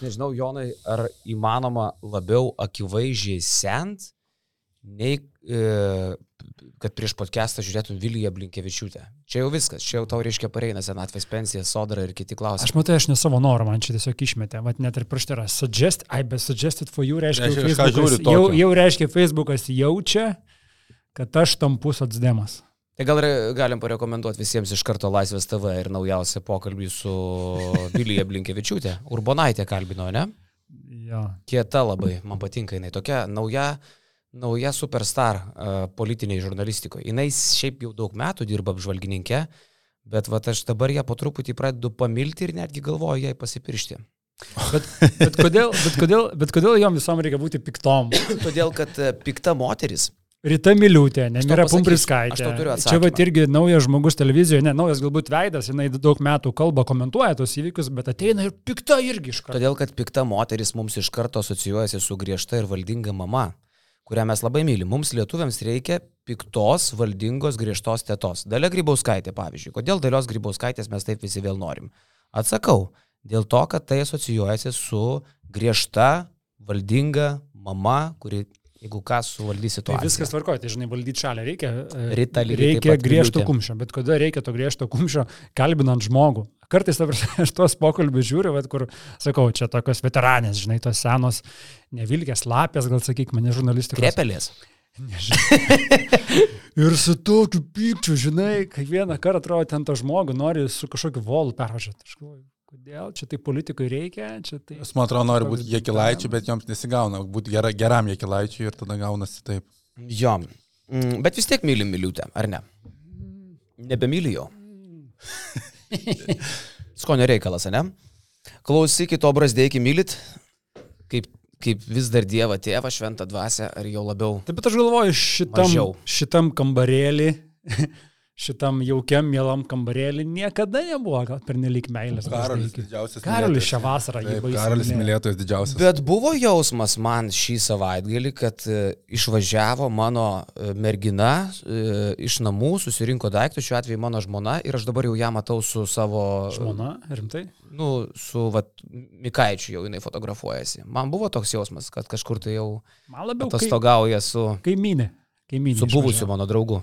aš nežinau, Jonai, ar įmanoma labiau akivaizdžiai sent, nei e, kad prieš podcastą žiūrėtum Viliją Blinkevičiūtę. Čia jau viskas, čia jau tau reiškia pareina senatvės pensija, sodra ir kiti klausimai. Aš matai, aš ne savo norą, man čia tiesiog išmetė, vat net ir prieš tai yra suggest, I be suggested for you, reiškia, Reiškia, Facebookas, jau, jau reiškia, Facebookas jaučia, kad aš tampu socdemas. Tai gal galim parekomenduoti visiems iš karto Laisvės TV ir naujausią pokalbį su Vilija Blinkevičiūtė. Urbonaitė kalbino, ne? Jo. Kieta labai, man patinka jinai. Tokia nauja, nauja superstar uh, politiniai žurnalistikoje. Jis šiaip jau daug metų dirba apžvalgininkė, bet va aš dabar ją po truputį pradedu pamilti ir netgi galvoju jai pasipiršti. Bet, bet, kodėl, bet, kodėl, bet kodėl jom visom reikia būti piktom? Todėl, kad e, pikta moteris Rita Miliūtė, Nemira Pumpriskaitė. Čia va irgi naujas žmogus televizijoje, ne, naujas galbūt veidas, jinai daug metų kalba, komentuoja tos įvykius, bet ateina ir pikta irgi iš karto. Todėl, kad pikta moteris mums iš karto asocijuojasi su griežta ir valdinga mama, kurią mes labai mylim. Mums lietuviams reikia piktos, valdingos, griežtos tėtos. Dalia Grybauskaitė, pavyzdžiui. Kodėl Dalios Grybauskaitės mes taip visi vėl norim? Atsakau, dėl to, kad tai asocijuojasi su griežta, valdinga mama, kuri, jeigu ką, suvaldys Tai situaciją. viskas tvarkoja, tai žinai, valdyti šalį reikia. e, taip reikia griežto kumščio, bet kada reikia to griežto kumščio, kalbinant žmogų. Kartais ta prasme, aš tuos pokalbius žiūriu, bet kur, sakau, čia tokios veteranės, žinai, tos senos, nevilkės lapės, gal sakyk, mane žurnalistikos. Krepelės. Ir su tokiu pykčiu, žinai, kiekvieną kartą atrodo, ten to žmogų nori su kažkokiu volu pervažiuoti. Aš galvoju, kodėl čia tai politikai reikia, čia tai... Jis, man atrodo, nori būti jėkilaičiu, bet joms nesigauna. Būti gera, geram jėkilaičiu ir tada gaunasi taip. Jo. Mm, Bet vis tiek mylim Miliutę, ar ne? Nebemyli jo. Skonio reikalas, ne? Klausykit, o brasdėki mylit, kaip, kaip vis dar Dievą tėvą, šventą dvasę, ar jau labiau Taip pat aš galvoju, šitam, Mažiau. šitam kambarėlį, šitam jaukiam, mielam kambarėlį niekada nebuvo per nelik meilės. Karolis didžiausias. Karolis šią vasarą jį baisiai Karolis mylėtojas didžiausias. Bet buvo jausmas man šį savaitgalį, kad e, išvažiavo mano e, mergina e, iš namų, susirinko daiktus, šiuo atveju mano žmona, ir aš dabar jau ją matau su savo... Žmona, rimtai? Nu, su vat, Mikaičiu jau jinai fotografuojasi. Man buvo toks jausmas, kad kažkur tai jau Man labiau atostogauja su, kaiminė. Kaiminė. su buvusiu mano draugu.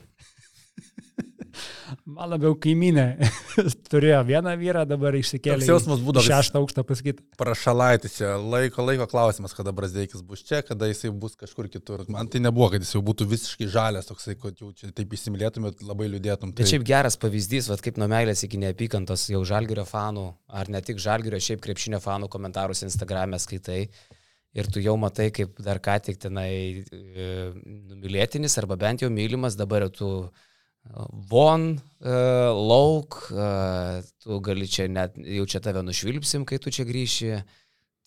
Man labiau kaiminė. Turėjo vieną vyrą, dabar išsikėlė. Toks jausmas būdavo, Šeštą aukštą pasakyti. Prašalaitis čia laiko, laiko klausimas, kada Brasdeikis bus čia, kada jisai bus kažkur kitur. Man tai nebuvo, kad jis jau būtų visiškai žalias, toksai, kad jau čia taip įsimylėtumėt, labai liūdėtum. Bet Tai šiaip geras pavyzdys, vat, kaip nuo meilės iki neapykantos jau žalgerio fanų, ar ne tik žalgerio, šiaip krepšinio fanų komentarus Instagram'e skaitai. Ir tu jau matai, kaip dar ką tik tenai e, numylėtinis arba bent jau mylimas, dabar jau tu von, e, lauk, e, tu gali čia net, jau čia tave nušvilpsim, kai tu čia grįši.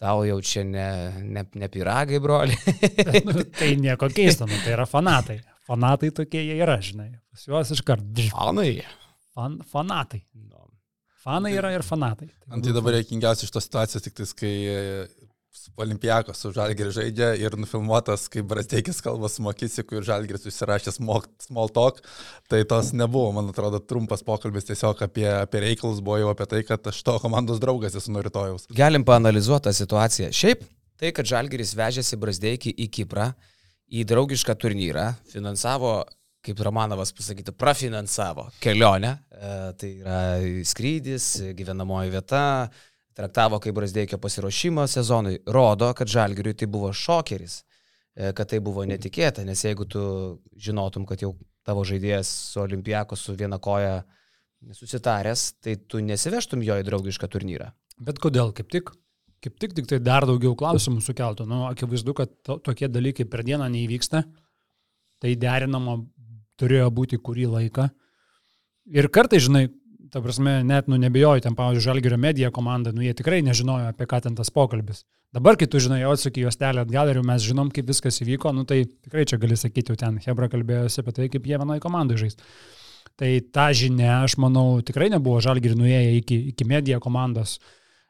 Tau jau čia ne, ne, ne piragai, broli. Nu, tai nieko keisto, nu, tai yra fanatai. Fanatai tokie jie yra, žinai. Pas juos iš karto. Fanai. Fan, fanatai. Fanai yra ir fanatai. Tai dabar reikingiausia iš tos situacijos, tik tais, kai Olimpijakos su Žalgiriu žaidžia ir nufilmuotas, kai Brasteikis kalba su Mokisiku ir Žalgiris užsirašė small talk, tai tos nebuvo, man atrodo, trumpas pokalbis tiesiog apie, apie reikalus, buvo jau apie tai, kad aš to komandos draugas esu nuo rytojaus. Galim paanalizuoti tą situaciją. Šiaip tai, kad Žalgiris vežėsi Brasdeikį į Kiprą, į draugišką turnyrą, finansavo, kaip Romanovas pasakytų, prafinansavo kelionę, e, tai yra skrydis, gyvenamoji vieta, traktavo kaip Brasdeikio pasiruošimo sezonui, rodo, kad Žalgiriui tai buvo šokeris, e, kad tai buvo netikėta, nes jeigu tu žinotum, kad jau tavo žaidėjas su Olimpiako su viena koja susitaręs, tai tu nesivežtum jo į draugišką turnyrą. Bet kodėl? Kaip tik? Kaip tik, tik tai dar daugiau klausimų sukeltų. Nu, akivaizdu, kad to, tokie dalykai per dieną neįvyksta. Tai derinama turėjo būti kurį laiką. Ir kartai, žinai, ta prasme, net, nu, nebejoju, ten, pavyzdžiui, Žalgirio medija komanda, nu, jie tikrai nežinojo, apie ką ten tas pokalbis. Dabar, kai tu žinai, jau atsakai jos telę atgal ir jau mes žinom, kaip viskas įvyko, nu, tai tikrai čia gali sakyti, jau ten Hebra kalbėjosi apie tai, kaip jie vienoje komandoje žais. Tai ta žinia, aš manau, tikrai nebuvo Žalgirį nuėję iki, iki medija komandos.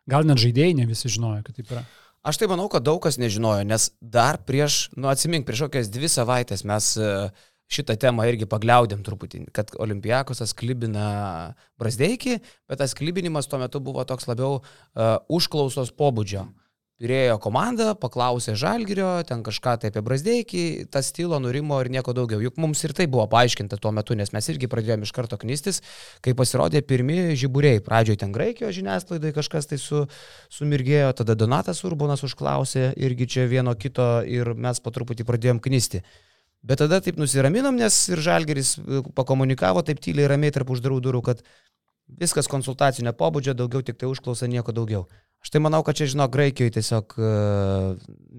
Gal net žaidėjai ne visi žinojo, kad taip yra. Aš tai manau, kad daug kas nežinojo, nes dar prieš, nu atsimink, prieš kokias dvi savaitės mes e, šitą temą irgi pagliaudėm truputį, kad Olimpijakosas klibina Brasdeikį, bet tas klibinimas tuo metu buvo toks labiau uh, užklausos pobūdžio. Pirėjo komanda, paklausė Žalgirio, ten kažką tai apie Brasdeikį, tas stilo nurimo ir nieko daugiau. Juk mums ir tai buvo paaiškinta tuo metu, nes mes irgi pradėjome iš karto knystis, kai pasirodė pirmi žiburiai. Pradžioje ten Graikijos žiniasklaidai kažkas tai su, sumirgėjo, tada Donatas Urbonas užklausė irgi čia vieno kito ir mes po truputį pradėjom knysti. Bet tada taip nusiraminom, nes ir Žalgeris pakomunikavo taip tyliai ramiai tarp uždarų durų, kad viskas konsultacinio pobūdžio, daugiau tik tai užklausa, nieko daugiau. Aš tai manau, kad čia, žinau, Graikijoje tiesiog, e,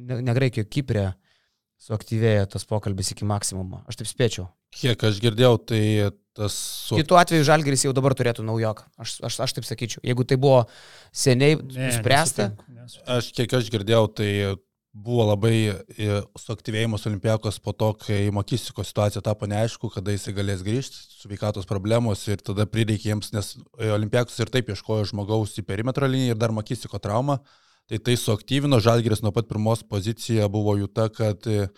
ne, ne Graikijoje, Kiprė suaktyvėjo tas pokalbis iki maksimumo. Aš taip spėčiau. Kiek aš girdėjau, tai tas... Su... Kitu atveju Žalgeris jau dabar turėtų naujoką. Aš, aš, aš taip sakyčiau. Jeigu tai buvo seniai ne, nuspręsta. nesutinku, nesutinku. Aš kiek aš girdėjau, tai buvo labai e, suaktyvėjimas Olimpiakos po to, kai Makisiko situacija tapo neaišku, kada jis galės grįžti, sveikatos problemos ir tada prireikė jiems, nes e, Olimpiakos ir taip ieškojo žmogaus į perimetro liniją ir dar Makisiko traumą, tai tai suaktyvino, Žalgiris nuo pat pirmos pozicija buvo jų ta, kad e,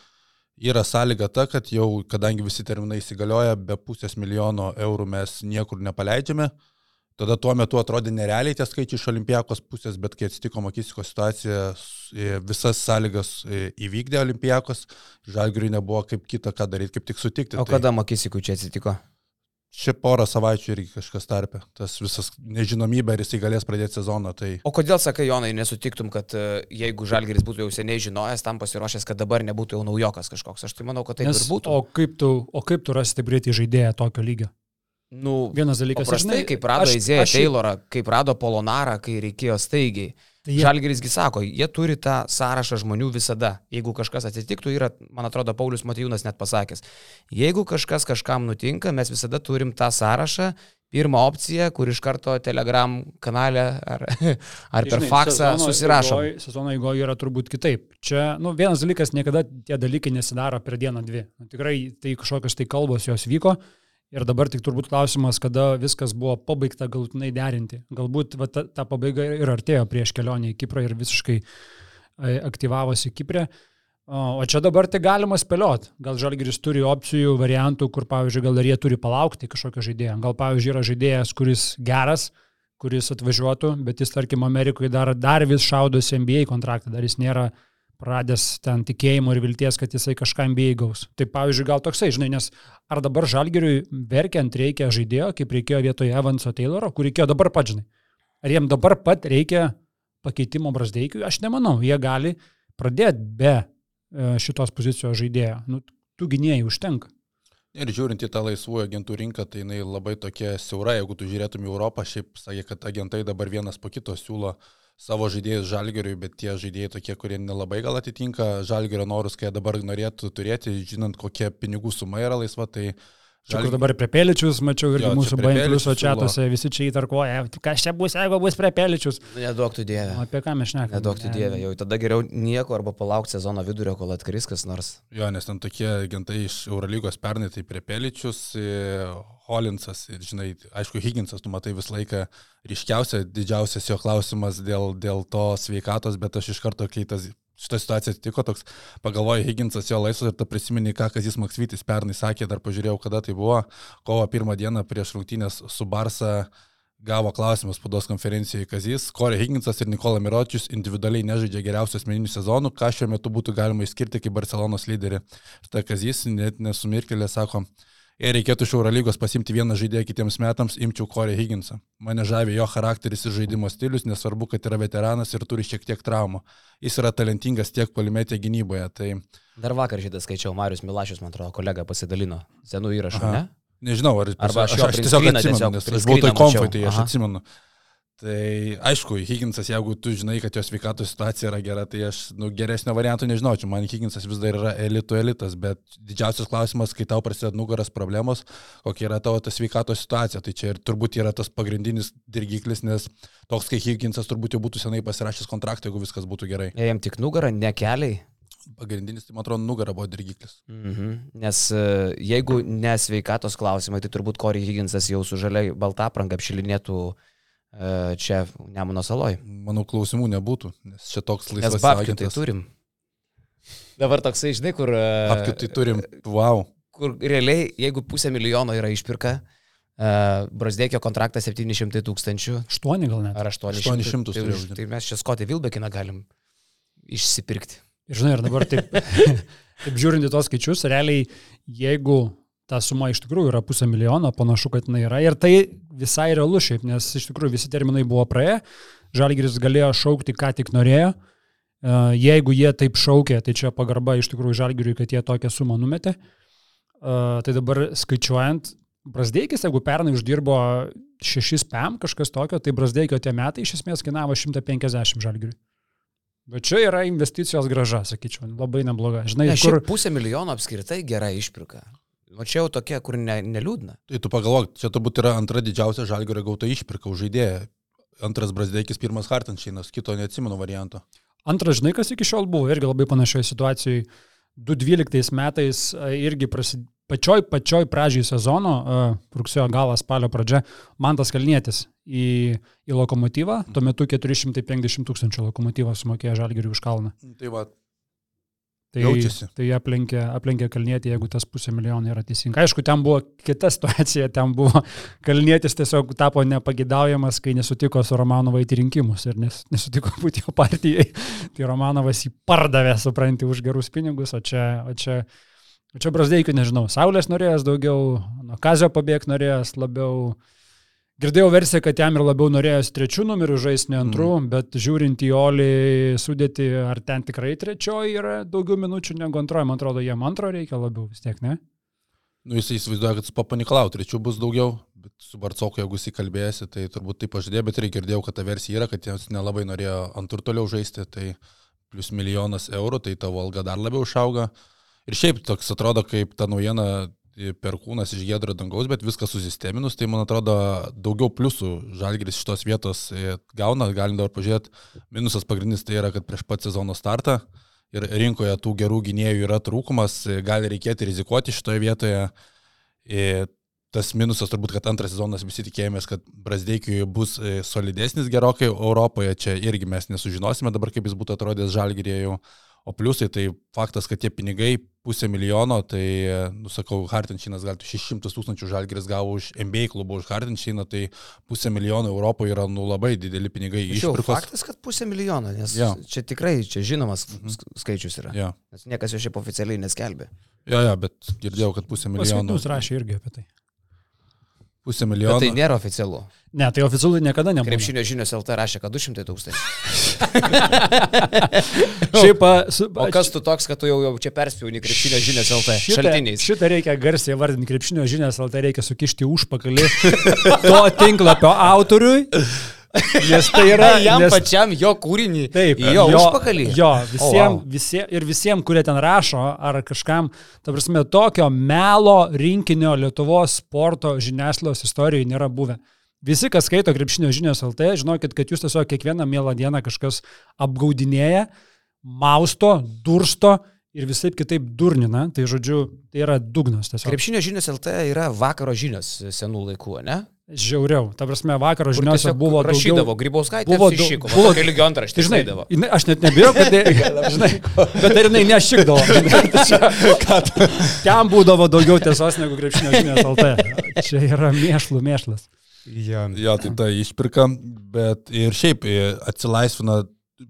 yra sąlyga ta, kad jau, kadangi visi terminai įsigalioja, be pusės milijono eurų mes niekur nepaleidžiame, Tada tuo metu atrodė nerealiai tie skaičiai iš olimpijakos pusės, bet kai atsitiko Makisiko situacija, e, visas sąlygas e, įvykdė olimpijakos, žalgiriui nebuvo kaip kita ką daryti, kaip tik sutikti. O Tai kada Makisikui čia atsitiko? Čia porą savaičių irgi kažkas tarpė. Tas visas nežinomybė, ar jisai galės pradėti sezoną. Tai O kodėl, sakai, Jonai, nesutiktum, kad e, jeigu Žalgeris būtų jau seniai žinojęs, tam pasiruošęs, kad dabar nebūtų jau naujokas kažkoks? Aš tai manau, kad ir būtų. o, kaip tu, o kaip tu rasi taip greitai žaidėją tokio lygio? Nu, Vienas dalykas, Paprastai, žinai, kaip rado Izėją Taylorą, kaip rado Polonarą, kai reikėjo staigiai. Tai jie- Žalgerisgi sako, jie turi tą sąrašą žmonių visada. Jeigu kažkas atsitiktų, yra, man atrodo, Paulius Matijūnas net pasakęs, jeigu kažkas kažkam nutinka, mes visada turim tą sąrašą, pirmą opciją, kur iš karto Telegram kanale ar, ar per Žinai, faksą eigoj- Sezono eigoje yra turbūt kitaip. Čia, nu, vienas dalykas, niekada tie dalykai nesidaro per dieną dvi. Nu, tikrai tai kažkokios tai kalbos jos vyko. Ir dabar tik turbūt klausimas, kada viskas buvo pabaigta galutinai derinti. Galbūt va, ta, ta pabaiga ir artėjo prieš kelionę į Kiprą ir visiškai e, aktyvavosi Kiprė. O čia dabar tai galima spėliot. Gal Žalgiris turi opcijų, variantų, kur, pavyzdžiui, gal dar jie turi palaukti kažkokio žaidėjo. Gal, pavyzdžiui, yra žaidėjas, kuris geras, kuris atvažiuotų, bet jis, tarkim, Amerikoje dar, dar vis šaudosi NBA kontraktą, dar jis nėra pradęs ten tikėjimo ir vilties, kad jisai kažką NBA gaus. Tai pavyzdžiui, gal toksai, žinai, nes ar dabar Žalgiriui verkiant reikia žaidėjo, kaip reikėjo vietoje Evanso Tayloro, kur reikėjo dabar pat, žinai. Ar jiem dabar pat reikia pakeitimo Brasdeikiui? Aš nemanau, jie gali pradėti be e, šitos pozicijos žaidėjo. Nu, tų gynėjai užtenka. Ir žiūrint į tą laisvųjų agentų rinką, tai jinai labai tokia siaura, jeigu tu žiūrėtum į Europą, šiaip sakė, kad agentai dabar vienas po kito siūlo savo žaidėjus žalgeriui, bet tie žaidėjai tokie, kurie nelabai gal atitinka žalgerio norus, kai dabar norėtų turėti, žinant, kokia pinigų suma yra laisva, tai Čia kur dabar Prepeličius, mačiau irgi Jo, mūsų Bain Prepeličius Pliuso čiatuose, visi čia įtarkuoja, kas čia bus, jeigu bus Prepeličius. Nedaug tu dievė. Apie ką mes šnekame? Nedaug tu dievė. Jau tada geriau nieko arba palaukti sezono vidurio, kol atkris kas nors. Jo, nes ten tokie agentai iš Eurolygos pernai, tai Prepeličius, Holinsas ir, žinai, aišku, Higginsas, tu matai visą laiką ryškiausia, didžiausias jo klausimas dėl, dėl to sveikatos, bet aš iš karto, kai tas šitą situaciją atsitiko, toks pagalvoju, Higginsas jo laisvas ir ta prisimeni, ką Kazis Maksvytis pernai sakė, dar pažiūrėjau, kada tai buvo, kovo pirmą dieną prieš rungtynės su Barsa gavo klausimus spaudos konferencijoje Kazis, Korė Higginsas ir Nikola Miročius individualiai nežaidžia geriausių asmeninių sezonų, ką šiuo metu būtų galima išskirti kaip Barcelonos lyderį. Štai Kazis net nesumirkelė sako, jei reikėtų iš Eurolygos pasimti vieną žaidėją kitiems metams, imčiau Korė Higginsą. Mane žavi jo charakteris ir žaidimo stilius, nesvarbu, kad yra veteranas ir turi šiek tiek traumų. Jis yra talentingas tiek polimetė gynyboje. Tai Dar vakar šitą skaičiau, Marius Milašius, man atrodo, kolega pasidalino senų įrašų, Aha. ne? nežinau, ar Arba aš aš, aš tiesiog atsimenu, nes aš buvau toj konfai, tai aš Aha. Tai aišku, Higginsas, jeigu tu žinai, kad jo sveikatos situacija yra gera, tai aš nu, geresnio varianto nežinočiau. Man Higginsas vis dar yra elito elitas, bet didžiausias klausimas, kai tau prasideda nugaras problemos, kokia yra tavo ta sveikatos situacija. Tai čia ir turbūt yra tas pagrindinis dirgiklis, nes toks kaip Higginsas turbūt jau būtų senai pasirašęs kontraktą, jeigu viskas būtų gerai. Jam tik nugarą, ne keliai. Pagrindinis, tai man atrodo, nugara buvo dirgiklis. Mhm. Nes e, jeigu nesveikatos klausimai, tai turbūt Corey Higginsas jau su žaliai balta apranga apšilinėtų čia Nemuno saloj. Manau, klausimų nebūtų, nes čia toks laisvas babkių tai agentas. turim. Dabar toksai, žinai, kur, e, Babkių tai turim, wow. kur realiai, jeigu pusę milijono yra išpirka, uh, Brasdėkio kontraktas 700 tūkstančių Aštuoni gal net. ar 800. 800 tai, būti. tai mes čia Skotį Vilbekiną galim išsipirkti. Ir žinai, ir dabar taip, taip žiūrint į tos skaičius, realiai, jeigu ta suma iš tikrųjų yra pusę milijono, panašu, kad jinai yra. Ir tai visai realu šiaip, nes iš tikrųjų visi terminai buvo praėję, Žalgiris galėjo šaukti, ką tik norėjo. E, jeigu jie taip šaukė, tai čia pagarba iš tikrųjų Žalgiriui, kad jie tokią sumą numetė. E, tai dabar skaičiuojant, Brasdeikis, jeigu pernai uždirbo 6 PM kažkas tokio, tai Brasdeikio tie metai iš esmės kainavo 150 Žalgiriui. Bet čia yra investicijos graža, sakyčiau, labai nebloga. Žinai, Ne, kur... pusę milijono apskritai gera išpirka. O čia jau tokia, kur ne, neliūdna. Tai tu pagalvok, čia turbūt yra antra didžiausia žalgerio gauta išpirka už žaidėją. Antras Brasdeikis, pirmas Hartenšeinas, kito neatsimenu varianto. Antras, žinai, kas iki šiol buvo, irgi labai panašioje situacijoje. 2012 metais a, irgi prasidėjo. Pačioj, pačioj pradžiai sezono, a, rugsėjo galas, spalio pradžia, Mantas Kalnietis į, į lokomotyvą, tuo metu 450 tūkstančių lokomotyvą sumokėjo Žalgiriui už kalną. Tai va, Tai, Jaučiasi. tai aplenkė, aplenkė Kalnietį, jeigu tas pusė milijono yra teisinga. Aišku, ten buvo kita situacija, ten buvo Kalnietis tiesiog tapo nepagidaujamas, kai nesutiko su Romanovai į rinkimus ir nes, nesutiko būti jo partijai. Tai Romanovas jį pardavė, supranti, už gerus pinigus, o čia, o čia, o čia Brasdeikiu, nežinau, Saulės norėjęs daugiau, nuo Kazio pabėg norėjęs labiau. Girdėjau versiją, kad jam ir labiau norėjęs trečių numerių žaisti, ne antrų, mm. bet žiūrint į Olį sudėti, ar ten tikrai trečioji yra daugiau minučių negu antroji, man atrodo, jam antro reikia labiau vis tiek, ne? nu jis įsivaizduoja, kad su Papaniklau trečių bus daugiau, bet su Barcoku, jeigu jis įkalbėsi, tai turbūt taip pažadėjo, bet ir girdėjau, kad ta versija yra, kad jis nelabai norėjo ant ir toliau žaisti, tai plus milijonas eurų, tai tavo alga dar labiau išauga. Ir šiaip toks atrodo, kaip ta naujiena perkūnas iš gedro dangaus, bet viskas susisteminus, tai man atrodo daugiau pliusų žalgeris šitos vietos e, gauna, galim dabar pažiūrėti. Minusas pagrindinis tai yra, kad prieš pat sezono startą ir rinkoje tų gerų gynėjų yra trūkumas, e, gali reikėti rizikuoti šitoje vietoje. E, Tas minusas turbūt, kad antras sezonas visi tikėjomės, kad Brasdeikiui bus solidesnis gerokai Europoje, čia irgi mes nesužinosime dabar, kaip jis būtų atrodęs žalgyrėje. O pliusai tai faktas, kad tie pinigai pusę milijono, tai, nusakau, Hartenšinas gal 600 tūkstančių žalgeris gavo už MBA klubą, už Hartenšiną, tai pusę milijono Europoje yra nu labai dideli pinigai Iš išpirkos. faktas, kad pusę milijono, nes Jo. čia tikrai, čia žinomas sk- skaičius yra. Ja. Nes niekas jo šiaip oficialiai neskelbė. ja, ja, bet girdėjau, kad pusę milijono. Paskaitus rašė irgi apie tai. Pusę Bet milijono. tai nėra oficialu. Ne, tai oficialiai niekada nebuvo. Krepšinio žinios LT rašė, kad 200 tūkstančių. Šiaip, su, O kas tu toks, kad tu jau, jau čia perspjauni krepšinio žinios LT Šitą, šaltiniais? šitą reikia garsiai vardinti krepšinio žinias, al tai reikia sukišti užpakalį to tinklapio autoriui. Nes tai yra jam nes, pačiam jo kūrinį. Taip, jo, jo užpakalį. Jo, visiems oh, visie, ir visiems, kurie ten rašo, ar kažkam, ta prasme, tokio melo rinkinio Lietuvos sporto žiniasklaidos istorijoje nėra buvę. Visi, kas skaito krepšinio žinios LT, žinokit, kad jūs tiesiog kiekvieną mielą dieną kažkas apgaudinėja, mausto, dursto ir visai kitaip durnina. Tai žodžiu, tai yra dugnas tiesiog. Krepšinio žinios LT yra vakaro žinios senų laikų, ne? Žiauriau. Ta prasme, vakaro tiesiog buvo rašydavo, daugiau... grybauskaitė buvo buvo šiko, buvo- keli antraštį, Tai žinai, jinai, aš net nebijau, kad, žinai, bet ar jinai nešikdavo. Kad Ten būdavo daugiau tiesos negu krepšinio žinias LT. Čia yra mėšlų mėšlas. Ja. Jo, tai ta išpirka, bet ir šiaip e, atsilaisvina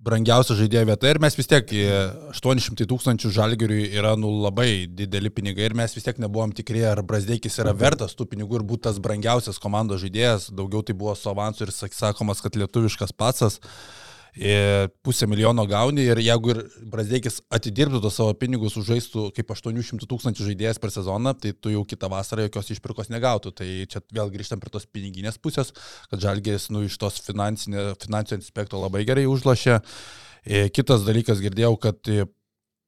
brangiausia žaidėjo vieta ir mes vis tiek e, 800 tūkstančių žalgeriui yra nu labai dideli pinigai ir mes vis tiek nebuvom tikri, ar Brasdeikis yra vertas tų pinigų ir būtų tas brangiausias komandos žaidėjas, daugiau tai buvo su avansu ir sak- sakomas, kad lietuviškas pasas. E, Pusę milijono gauni ir jeigu ir Brasdeikis atidirbtų tos savo pinigus, užžaistų kaip 800 tūkstančių žaidėjas per sezoną, tai tu jau kitą vasarą jokios išpirkos negautų. Tai čia vėl grįžtam prie tos piniginės pusės, kad Žalgės nu, iš tos finansinio, aspekto labai gerai užlošė. E, Kitas dalykas, girdėjau, kad e,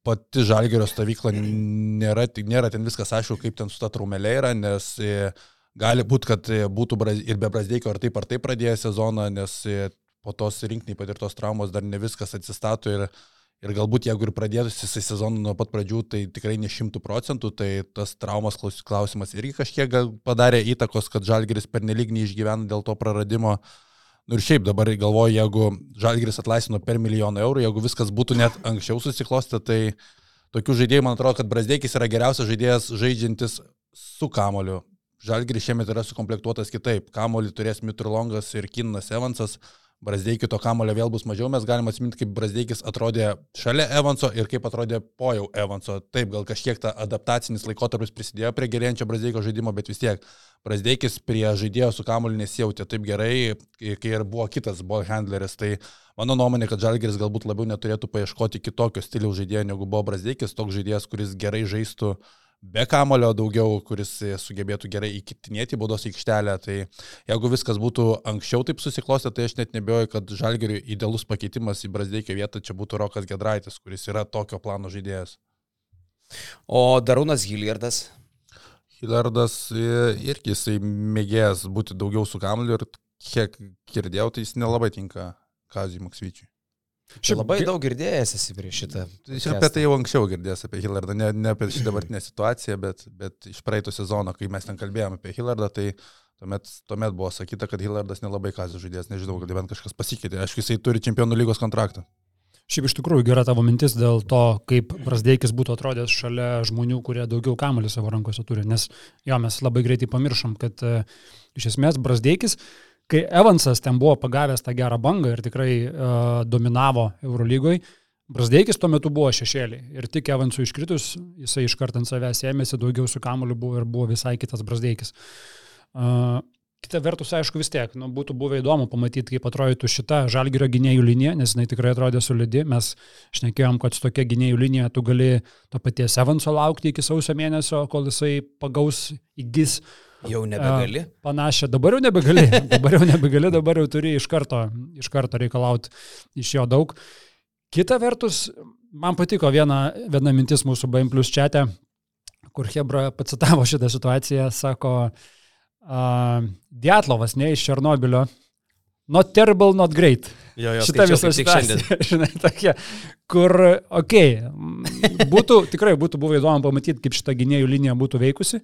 pati Žalgerio stovykla nėra, nėra ten viskas aišku, kaip ten su ta traumelė yra, nes e, gali būti, kad būtų ir be Brasdeikio ar taip ar taip pradėję sezoną, nes po tos rinkiniai patirtos traumos dar ne viskas atsistato ir, ir galbūt jeigu ir pradėtųsi sezoną nuo pat pradžių, tai tikrai ne šimtų procentų, tai tas traumos klaus- klausimas irgi kažkiek padarė įtakos, kad Žalgeris pernelyg neišgyvena dėl to praradimo. Nu ir šiaip dabar galvoju, jeigu Žalgiris atlaisvino per milijoną eurų, jeigu viskas būtų net anksčiau susiklostę, tai tokių žaidėjų, man atrodo, kad Brasdeikis yra geriausias žaidėjas žaidžiantis su kamoliu. Žalgiris šiemet yra sukomplektuotas kitaip. Kamolį turės Mitrolongas ir Kinnas Evansas. Brasdeikio to kamulio vėl bus mažiau, mes galime atsiminti, kaip Brasdeikis atrodė šalia Evanso ir kaip atrodė po jau Evanso. Taip, gal kažkiek ta adaptacinis laikotarpis prisidėjo prie gerėjančio Brasdeikio žaidimo, bet vis tiek Brasdeikis prie žaidėjo su kamuliu nesijautė taip gerai, kai ir buvo kitas ball handleris. Tai mano nuomonė, kad Žalgeris galbūt labiau neturėtų paieškoti kitokio stiliaus žaidėjo negu buvo Brasdeikis, toks žaidėjas, kuris gerai žaistų uh, be kamulio daugiau, kuris sugebėtų gerai įkitinėti baudos aikštelę. Tai jeigu viskas būtų anksčiau taip susiklostę, tai aš net nebejoju, kad Žalgiriui idealus pakeitimas į Brasdeikio vietą čia būtų Rokas Gedraitis, kuris yra tokio plano žaidėjas. O Darūnas Hiljardas? Hiljardas irgi jisai mėgėjęs būti daugiau su kamliu ir kiek girdėjau, tai jis nelabai tinka Kazijui Maksvyčiui. Šiaip labai daug girdėjęs esi prieš šitą. Tai apie tai jau anksčiau girdėjęs apie Hillardą, ne, ne apie šitą dabartinę situaciją, bet, bet iš praeito sezono, kai mes ten kalbėjome apie Hillardą, tai tuomet, tuomet buvo sakyta, kad Hillardas nelabai kazis žaidėjas, nežinau, kad bent kažkas pasikeitė. Aišku, jisai turi čempionų lygos kontraktą. Šiaip iš tikrųjų gera tavo mintis dėl to, kaip Brasdeikis būtų atrodęs šalia žmonių, kurie daugiau kamuolį savo rankose turi. Nes jo, mes labai greitai pamiršom, kad uh, iš esmės Brasdeikis uh, kai Evansas ten buvo pagavęs tą gerą bangą ir tikrai uh, dominavo Eurolygoj, Brasdeikis tuo metu buvo šešėlį ir tik Evansui iškritus, jisai iškart ant savęs ėmėsi, daugiau su kamuoliu buvo ir buvo visai kitas Brasdeikis. Uh, kita vertus, aišku, vis tiek, nu, būtų buvę įdomu pamatyti, kaip atrodytų šita žalgerio gynėjų linija, nes jinai tikrai atrodė solidi. Mes šnekėjom, kad su tokia gynėjų linija tu gali to paties Evanso laukti iki sausio mėnesio, kol jisai pagaus, įgis uh, Jau nebegali. Panašią, dabar jau nebegali, dabar jau nebegali, dabar jau turi iš karto, iš karto reikalauti iš jo daug. Kita vertus, man patiko viena, viena mintis mūsų BM plus čete, kur Hebra pacitavo šitą situaciją, sako, uh, Dietlovas, ne iš Černobilio, not terrible, not great. Jo, jo, Šitą visą situaciją, žinai, tokia, kur, okei, okay, būtų, tikrai būtų buvę įdomu pamatyti, kaip šita gynėjų linija būtų veikusi.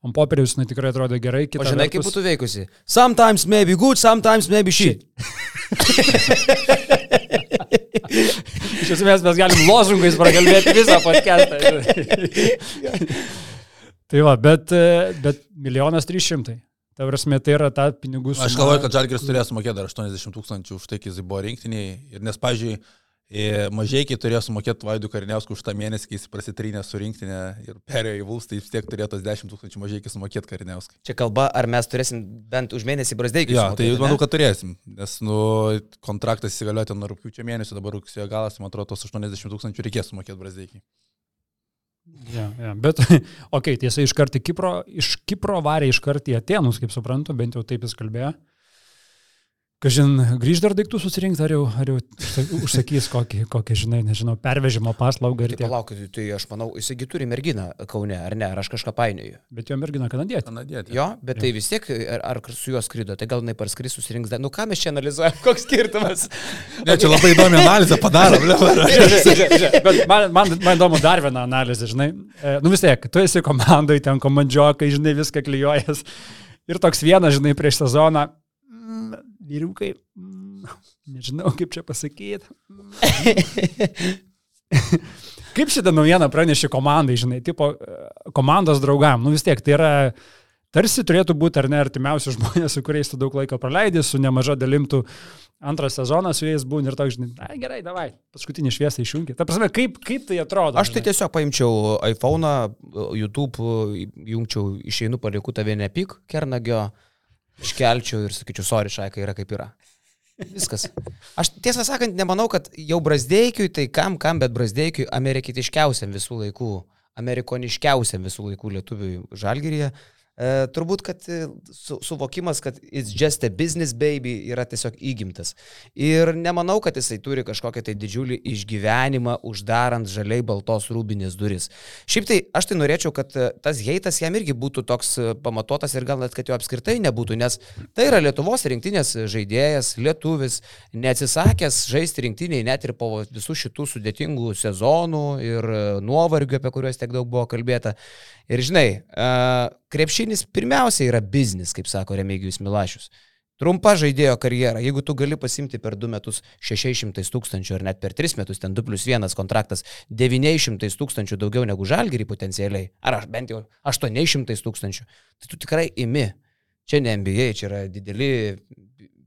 Ant popieriaus jinai tikrai atrodo gerai. O žinai, vertus... kaip būtų veikusi? Sometimes maybe good, sometimes maybe shit. Iš esmės mes galim lozungais prakalbėti visą podcastą. tai va, bet, bet milijonas trys šimtai. Ta prasme, tai yra ta pinigų suma. Aš galvoju, kad Žalgiris turės sumokėti dar 80 tūkstančių už tai, kai jis buvo rinktiniai. Ir nes, pažiūrėjau, Mažiekiai turėjo sumokėti Vaidų Kariniausku už tą mėnesį, kai jis prasitrynė su rinktinė ir perėjo į Vuls, tai vis tiek turėjo tos 10 tūkstančių mažiekiai sumokėti Kariniauskai. Čia kalba, ar mes turėsim bent už mėnesį Brasdeikį? Ja, tai manau, kad turėsim, nes nu, kontraktas įsigaliojo nuo rūpiučio mėnesio, dabar rugsėjo galas, man atrodo, tos 80 tūkstančių reikės sumokėti Brasdeikį. Ja, ja, bet, okei, okay, tiesa, iš karto Kipro, iš Kipro varė iš karto į Atenus, kaip suprantu, bent jau taip jis kalbėjo. Kažin, grįž dar daiktų susirinkti, ar jau, ar jau užsakys kokį, kokį, žinai, nežinau, pervežimo paslaugą ir tiek. Palaukit, tai aš manau, jisgi turi merginą Kaune, ar ne, ar aš kažką painioju. Bet jo mergina kanadietė. Kanadietė. Jo, bet jo. tai vis tiek, ar, ar su juo skrido, tai gal jinai parskris susirinks, nu ką mes čia analizuojam, koks skirtumas. ne, čia labai įdomi analizė padarom, bet man, man, man įdomu dar vieną analizę, žinai. E, nu vis tiek, tu esi komandai, ten komandžiokai, žinai, viską klyjuojas. Ir toks vienas, žinai, prieš sezoną vyriukai, mm, nežinau kaip čia pasakyti. kaip šitą naujieną pranešė komandai, žinai, tipo komandos draugam, nu vis tiek tai yra tarsi turėtų būti ar ne artimiausi žmonės, su kuriais tu daug laiko praleidai, su nemaža dalimtų antrą sezoną su jais būni ir toks, žinai, na gerai, davai, paskutinį šviesą išjungi. Ta prasme, kaip, kaip tai atrodo? Aš tai žinai? tiesiog paimčiau iPhone, YouTube, jungčiau, išeinu palieku tave nepyk, kernagio iškelčiau ir sakyčiau, sorry, šaika yra kaip yra. Viskas. Aš tiesą sakant, nemanau, kad jau Brasdeikiui, tai kam, kam, bet Brasdeikiui amerikietiškiausiam visų laikų, amerikoniškiausiam visų laikų lietuviui žalgyryje E, turbūt, kad e, su, suvokimas, kad it's just a business baby yra tiesiog įgimtas. Ir nemanau, kad jisai turi kažkokią tai didžiulį išgyvenimą uždarant žaliai baltos rūbinės duris. Šiaip tai aš tai norėčiau, kad e, tas heitas jam irgi būtų toks pamatotas ir gal net, kad jo apskritai nebūtų, nes tai yra Lietuvos rinktinės žaidėjas, lietuvis, neatsisakęs žaisti rinktiniai net ir po visų šitų sudėtingų sezonų ir nuovargių, apie kuriuos tiek daug buvo kalbėta. Ir žinai, krepšinis pirmiausia yra biznis, kaip sako Remigijus Milašius. Trumpa žaidėjo karjera. Jeigu tu gali pasimti per 2 metus 600 tūkstančių ar net per 3 metus, ten 2 plus 1 kontraktas 900 tūkstančių daugiau negu žalgerį potencialiai, ar bent jau 800 tūkstančių, tai tu tikrai imi. Čia ne NBA, čia yra dideli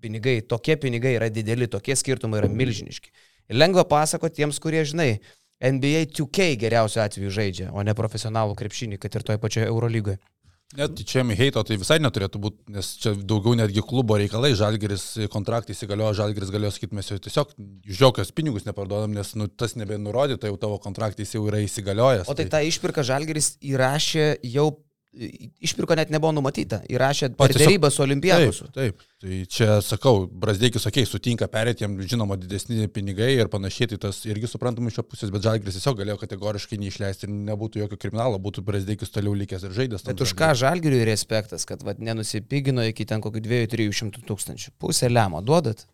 pinigai, tokie pinigai yra dideli, tokie skirtumai yra milžiniški. Ir lengva pasakoti tiems, kurie, žinai, NBA 2K geriausiu atveju žaidžia, o ne profesionalų krepšinį, kad ir toje pačioje Eurolygoje. Net čia Miheito tai visai neturėtų būti, nes čia daugiau netgi klubo reikalai, Žalgeris kontraktai įsigaliojo, Žalgeris galėjo sakyti, mes jau tiesiog iš jokios pinigus neparduodam, nes nu, tas nebenurodyta, jau tavo kontraktais jau yra įsigaliojęs. O tai, tai... tą išpirką Žalgeris įrašė jau Išpirko net nebuvo numatyta, įrašė dėrybą su olimpiadosu. Taip, taip, tai čia sakau, Brasdeikis, okei, okay, sutinka perėti jam, žinoma, didesni pinigai ir panašiai, tai tas irgi suprantama iš jo pusės, bet Žalgris tiesiog galėjo kategoriškai neišleisti ir nebūtų jokio kriminalo, būtų Brasdeikis toliau likęs ir žaidęs. Bet už ką Žalgiriui respektas, kad vat, nenusipigino iki ten kokių 2-300 tūkstančių. Pusę lemo duodat,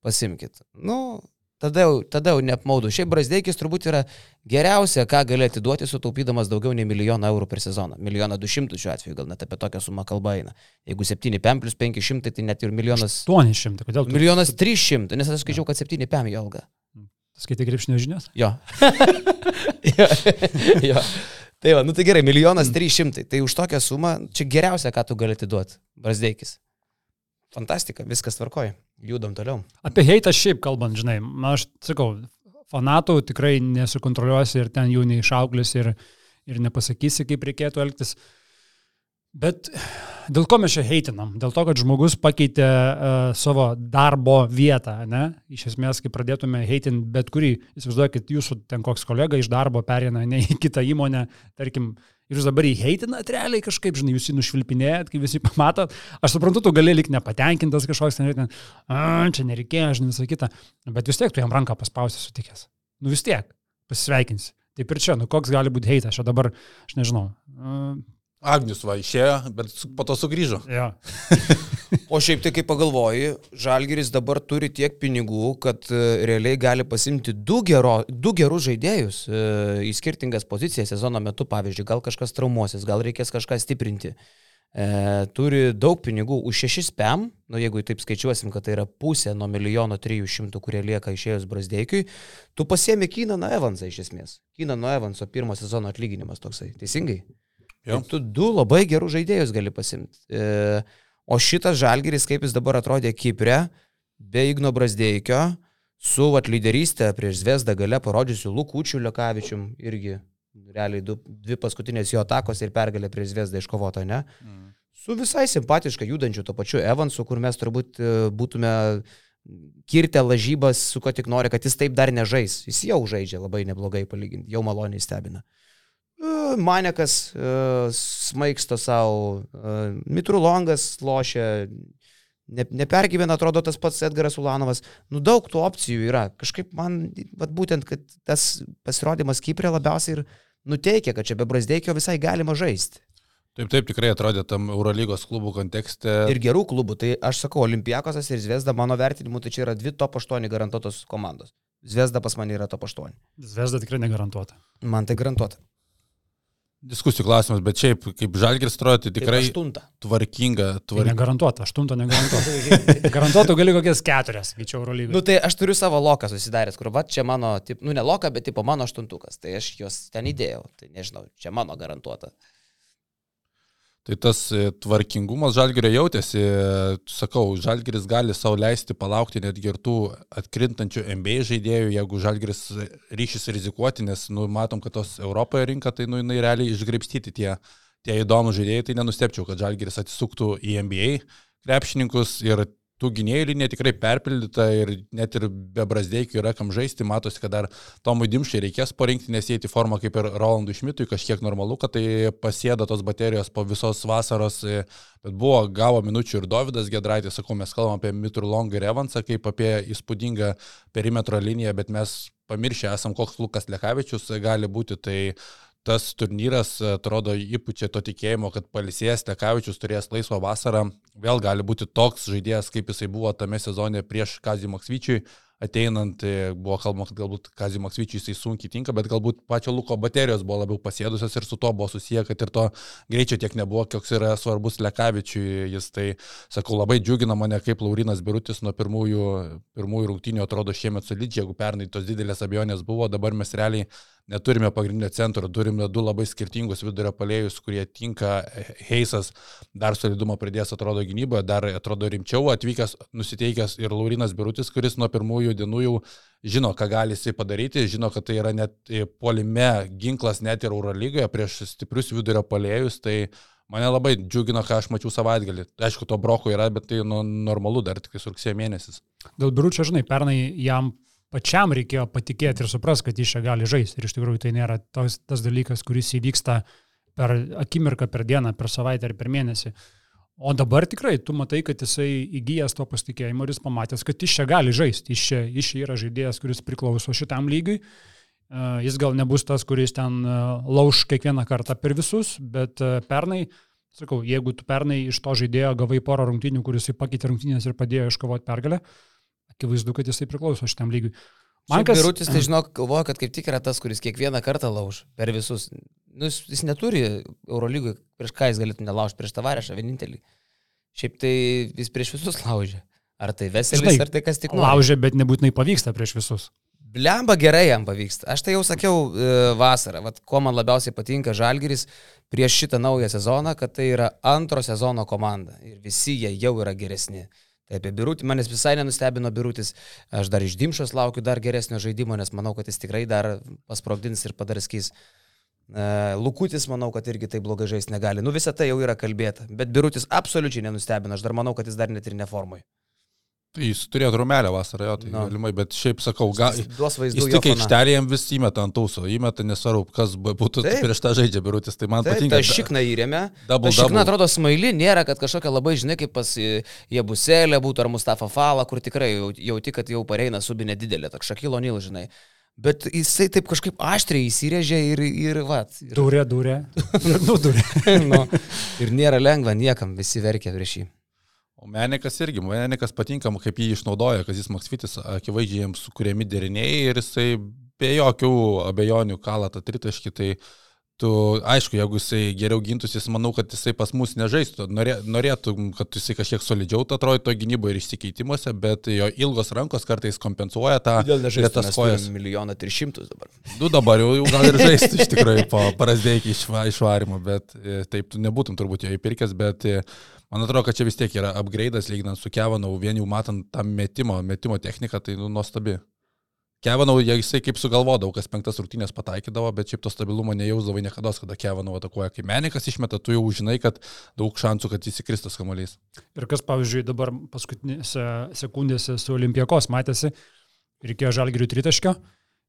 pasimkit. Nu, tada jau, tada jau neapmaudu. Šiaip Brasdeikis turbūt yra geriausia, ką gali atiduoti, sutaupydamas daugiau nei milijoną eurų per sezoną. Milijoną du šimtus šiuo atveju, gal net apie tokią sumą kalba eina. Jeigu 7 PM plus 500, tai net ir milijonas. 800, kodėl? Tu... Milijonas 300, nes aš skaičiau, kad 7 PM jo alga. Skaitai krepšinio žinias? Jo. jo. jo. Tai va, nu tai gerai, milijonas 300. Tai už tokią sumą čia geriausia, ką tu gali atiduoti. Brasdeikis. Fantastika, viskas tvarkoja. Judam toliau. Apie heitą šiaip kalbant, žinai, aš sakau, fanatų tikrai nesukontroliuosi ir ten jų neišauklis ir, ir nepasakysi, kaip reikėtų elgtis. Bet dėl ko mes čia heitinam? Dėl to, kad žmogus pakeitė uh, savo darbo vietą, ne? Iš esmės, kai pradėtume heitinti bet kurį, įsivaizduokit, jūsų ten koks kolega iš darbo perina ne į kitą įmonę, tarkim, uh, Ir jūs dabar jį heitinat realiai kažkaip, žinai, jūs jį nušvilpinėjat, kai visi pamatot. Aš suprantu, tu gali likti nepatenkintas kažkoks, ten, čia nereikėjo, žinai, visą kitą. Bet vis tiek tu jam ranką paspausi sutikęs. Nu vis tiek, pasisveikinsi. Taip ir čia, nu koks gali būti heitas, aš dabar, aš nežinau. Agnius va išėjo, bet po to sugrįžo. Ja. o šiaip tai, kai pagalvoji, Žalgiris dabar turi tiek pinigų, kad e, realiai gali pasimti du, gero, du gerus žaidėjus e, į skirtingas pozicijas sezono metu, pavyzdžiui, gal kažkas traumuosis, gal reikės kažką stiprinti. E, turi daug pinigų už 6 PM, nu jeigu taip skaičiuosim, kad tai yra pusė nuo milijono 300, kurie lieka išėjus Brasdeikiui, tu pasiemi Kynaną Evansą iš esmės. Kynano Evanso pirmo sezono atlyginimas toksai. Teisingai? Tai tu du labai gerus žaidėjus gali pasimti. E, o šitas žalgeris, kaip jis dabar atrodė Kiprė, be Igno Brasdeikio, su vat, lyderystė prieš Zvezdą gale parodžiusiu Lukučiu Lekavičium, irgi realiai du, dvi paskutinės jo atakos ir pergalė prieš Zvezdą iškovota, ne? Mm. Su visai simpatiškai judančiu to pačiu Evansu, kur mes turbūt e, būtume kirtę lažybas, su ko tik nori, kad jis taip dar nežais. Jis jau žaidžia labai neblogai palyginti, jau maloniai stebina. E, Manekas uh, smaigsto savo, uh, Mitrulongas lošia, ne, nepergyvena, atrodo tas pats Edgaras Ulanovas. Nu daug tų opcijų yra. Kažkaip man, vat, būtent, kad tas pasirodymas Kiprė labiausiai ir nuteikia, kad čia be Brasdeikio visai galima žaisti. Taip, taip, tikrai atrodė tam Eurolygos klubų kontekste. Ir gerų klubų, tai aš sakau, Olimpijakosas ir Zvezda mano vertinimu, tai čia yra dvi top 8 garantuotos komandos. Zvezda pas mane yra top 8. Zvezda tikrai negarantuota. Man tai garantuota diskusijų klausimas, bet šiaip, kaip Žalgiris atrodo, tai tikrai aštunta. tvarkinga. Tvark... Tai negarantuota, aštunta negarantuota. Garantuotų gali kokias keturias, greičiau Eurolygą. Nu tai aš turiu savo loką susidaręs, kur va čia mano, tip, nu ne loką, bet tipo mano aštuntukas. Tai aš juos ten įdėjau. Tai nežinau, čia mano garantuota. Tai tas e, tvarkingumas Žalgirio jautėsi, sakau, Žalgiris gali savo leisti palaukti netgi ir tų atkrintančių MBA žaidėjų, jeigu Žalgiris ryšys rizikuoti, nes nu, matom, kad tos Europoje rinka, tai nu, jinai realiai išgraipstyti tie, tie įdomus žaidėjai, tai nenustepčiau, kad Žalgiris atsisuktų į MBA krepšininkus ir tų gynėjų linija tikrai perpildyta ir net ir be Brasdeikių yra kam žaisti, matosi, kad dar Tomui Dimšiai reikės parinkti, nes įeiti formą kaip ir Rolandui Šmitui, kažkiek normalu, kad tai pasėda tos baterijos po visos vasaros, bet buvo, gavo minučių ir Davidas Gedraitis, sakau, mes kalbam apie Mitur Longą ir Evansą kaip apie įspūdingą perimetro liniją, bet mes pamiršę esam, koks Lukas Lekavičius gali būti, tai tas turnyras atrodo įpučia to tikėjimo, kad palisėjęs Lekavičius turės laisvą vasarą, vėl gali būti toks žaidėjas, kaip jisai buvo tame sezone prieš Kazį Maksvyčiui, ateinant e, buvo kalbama, kad galbūt Kazį Maksvyčiui jisai sunkiai tinka, bet galbūt pačio Luko baterijos buvo labiau pasėdusios ir su to buvo susiję, kad ir to greičio tiek nebuvo, koks yra svarbus Lekavičiui. Jis tai, sakau, labai džiugina mane, kaip Laurinas Birutis nuo pirmųjų, pirmųjų rungtynių atrodo šiemet solidžiai, jeigu pernai tos didelės abejonės buvo, dabar mes realiai neturime pagrindinio centro, turime du labai skirtingus vidurio palėjus, kurie tinka. Heisas dar solidumą pridės, atrodo, gynyboje, dar atrodo rimčiau atvykęs, nusiteikęs ir Laurinas Birutis, kuris nuo pirmųjų dienų jau žino, ką gali jisai padaryti, žino, kad tai yra net polime ginklas net ir Eurolygoje prieš stiprius vidurio palėjus. Tai Mane labai džiugino, ką aš mačiau savaitgalį. Aišku, to broko yra, bet tai nu, normalu dar tik rugsėjo mėnesis. Dėl biuručio, žinai, pernai jam pačiam reikėjo patikėti ir suprasti, kad jis čia gali žaisti. Ir iš tikrųjų tai nėra tos, tas dalykas, kuris įvyksta per akimirką, per dieną, per savaitę ar per mėnesį. O dabar tikrai tu matai, kad jisai įgyjęs to pasitikėjimo ir jis pamatęs, kad jis čia gali žaisti. Jis čia, jis čia yra žaidėjas, kuris priklauso šitam lygiui. Jis gal nebus tas, kuris ten lauž kiekvieną kartą per visus, bet pernai, sakau, jeigu tu pernai iš to žaidėjo gavai porą rungtynių, kuris pakeitė rungtynės ir padėjo iškovoti pergalę, akivaizdu, kad jisai priklauso šitam lygiui. Man kas... Birutis, tai žinok, galvoja, kad kaip tik yra tas, kuris kiekvieną kartą lauž per visus. Nu, jis, jis neturi Eurolygui, prieš ką jis galėtų nelaužti, prieš tavarešą vienintelį. Šiaip tai jis prieš visus laužė. Ar tai Veselis, ar tai kas tik nori. Laužė, bet nebūtinai pavyksta prieš visus. Blemba gerai jam pavyksta. Aš tai jau sakiau e, vasarą, vat, ko man labiausiai patinka Žalgiris prieš šitą naują sezoną, kad tai yra antro sezono komanda ir visi jie jau yra geresni. Tai apie Birutį, manęs visai nenustebino Birutis, aš dar iš Dimšos laukiu dar geresnio žaidimo, nes manau, kad jis tikrai dar pasprogdins ir padarskys. E, Lukutis, manau, kad irgi taip blogai žaisti negali. Nu visą tai jau yra kalbėta, bet Birutis absoliučiai nenustebino, aš dar manau, kad jis dar net ir neformui. Tai jis turėjo rumelę vasarą, jo, tai no. galimai, bet šiaip sakau, gal, duos vaizdų. Jis tik aikštelėje jam vis įmeta ant tauso, įmeta nesvarbu, kas būtų Taip. prieš tą žaidžią birutis, tai man Taip, patinka. Tai šikna įrėmė. Double, šikna atrodo smaili, nėra, kad kažkokia labai, žinai, kaip pas Jebuselė būtų ar Mustafa Fala, kur tikrai jauti, kad jau pareina subinė didelė, tak Šakilo Nil, žinai. Bet jisai taip kažkaip aštriai įsirėžė ir, ir va. Ir... Durė, durė. nu, durė. nu, ir nėra lengva niekam, visi verkia prieš jį. Menikas irgi, Menikas patinka, kaip jį išnaudoja, kad jis Maksvitis akivaizdžiai jiems sukūrėmi deriniai ir jisai be jokių abejonių kalą tą tritaškį, tai tu, aišku, jeigu jisai geriau gintųsi, jis manau, kad jisai pas mus nežaistų, Norė, norėtų, kad jisai kažkiek solidžiau atrodytų gynyboje ir išsikeitimuose, bet jo ilgos rankos kartais kompensuoja tą lėtas kojas. Milijoną tris šimtus dabar. Du dabar jau, jau gal ir žaisti iš tikrųjų po parazdėkį išvarimo, bet e, taip tu nebūtum turbūt jo įpirkęs, bet e, Man atrodo, kad čia vis tiek yra upgrade'as lyginant su Kevanau, vien jau matant tą metimo, metimo techniką, tai nu, nuostabi. Kevanau, jisai kaip sugalvodavo, kas penktas rungtynės pataikydavo, bet šiaip to stabilumo nejausdavo niekada, kada Kevanau atakuoja. Kai menikas išmeta, tu jau žinai, kad daug šansų, kad įsikristas kamuolys. Ir kas, pavyzdžiui, dabar paskutinėse sekundėse su Olimpijakos matėsi, reikėjo žalgirių tritaškio,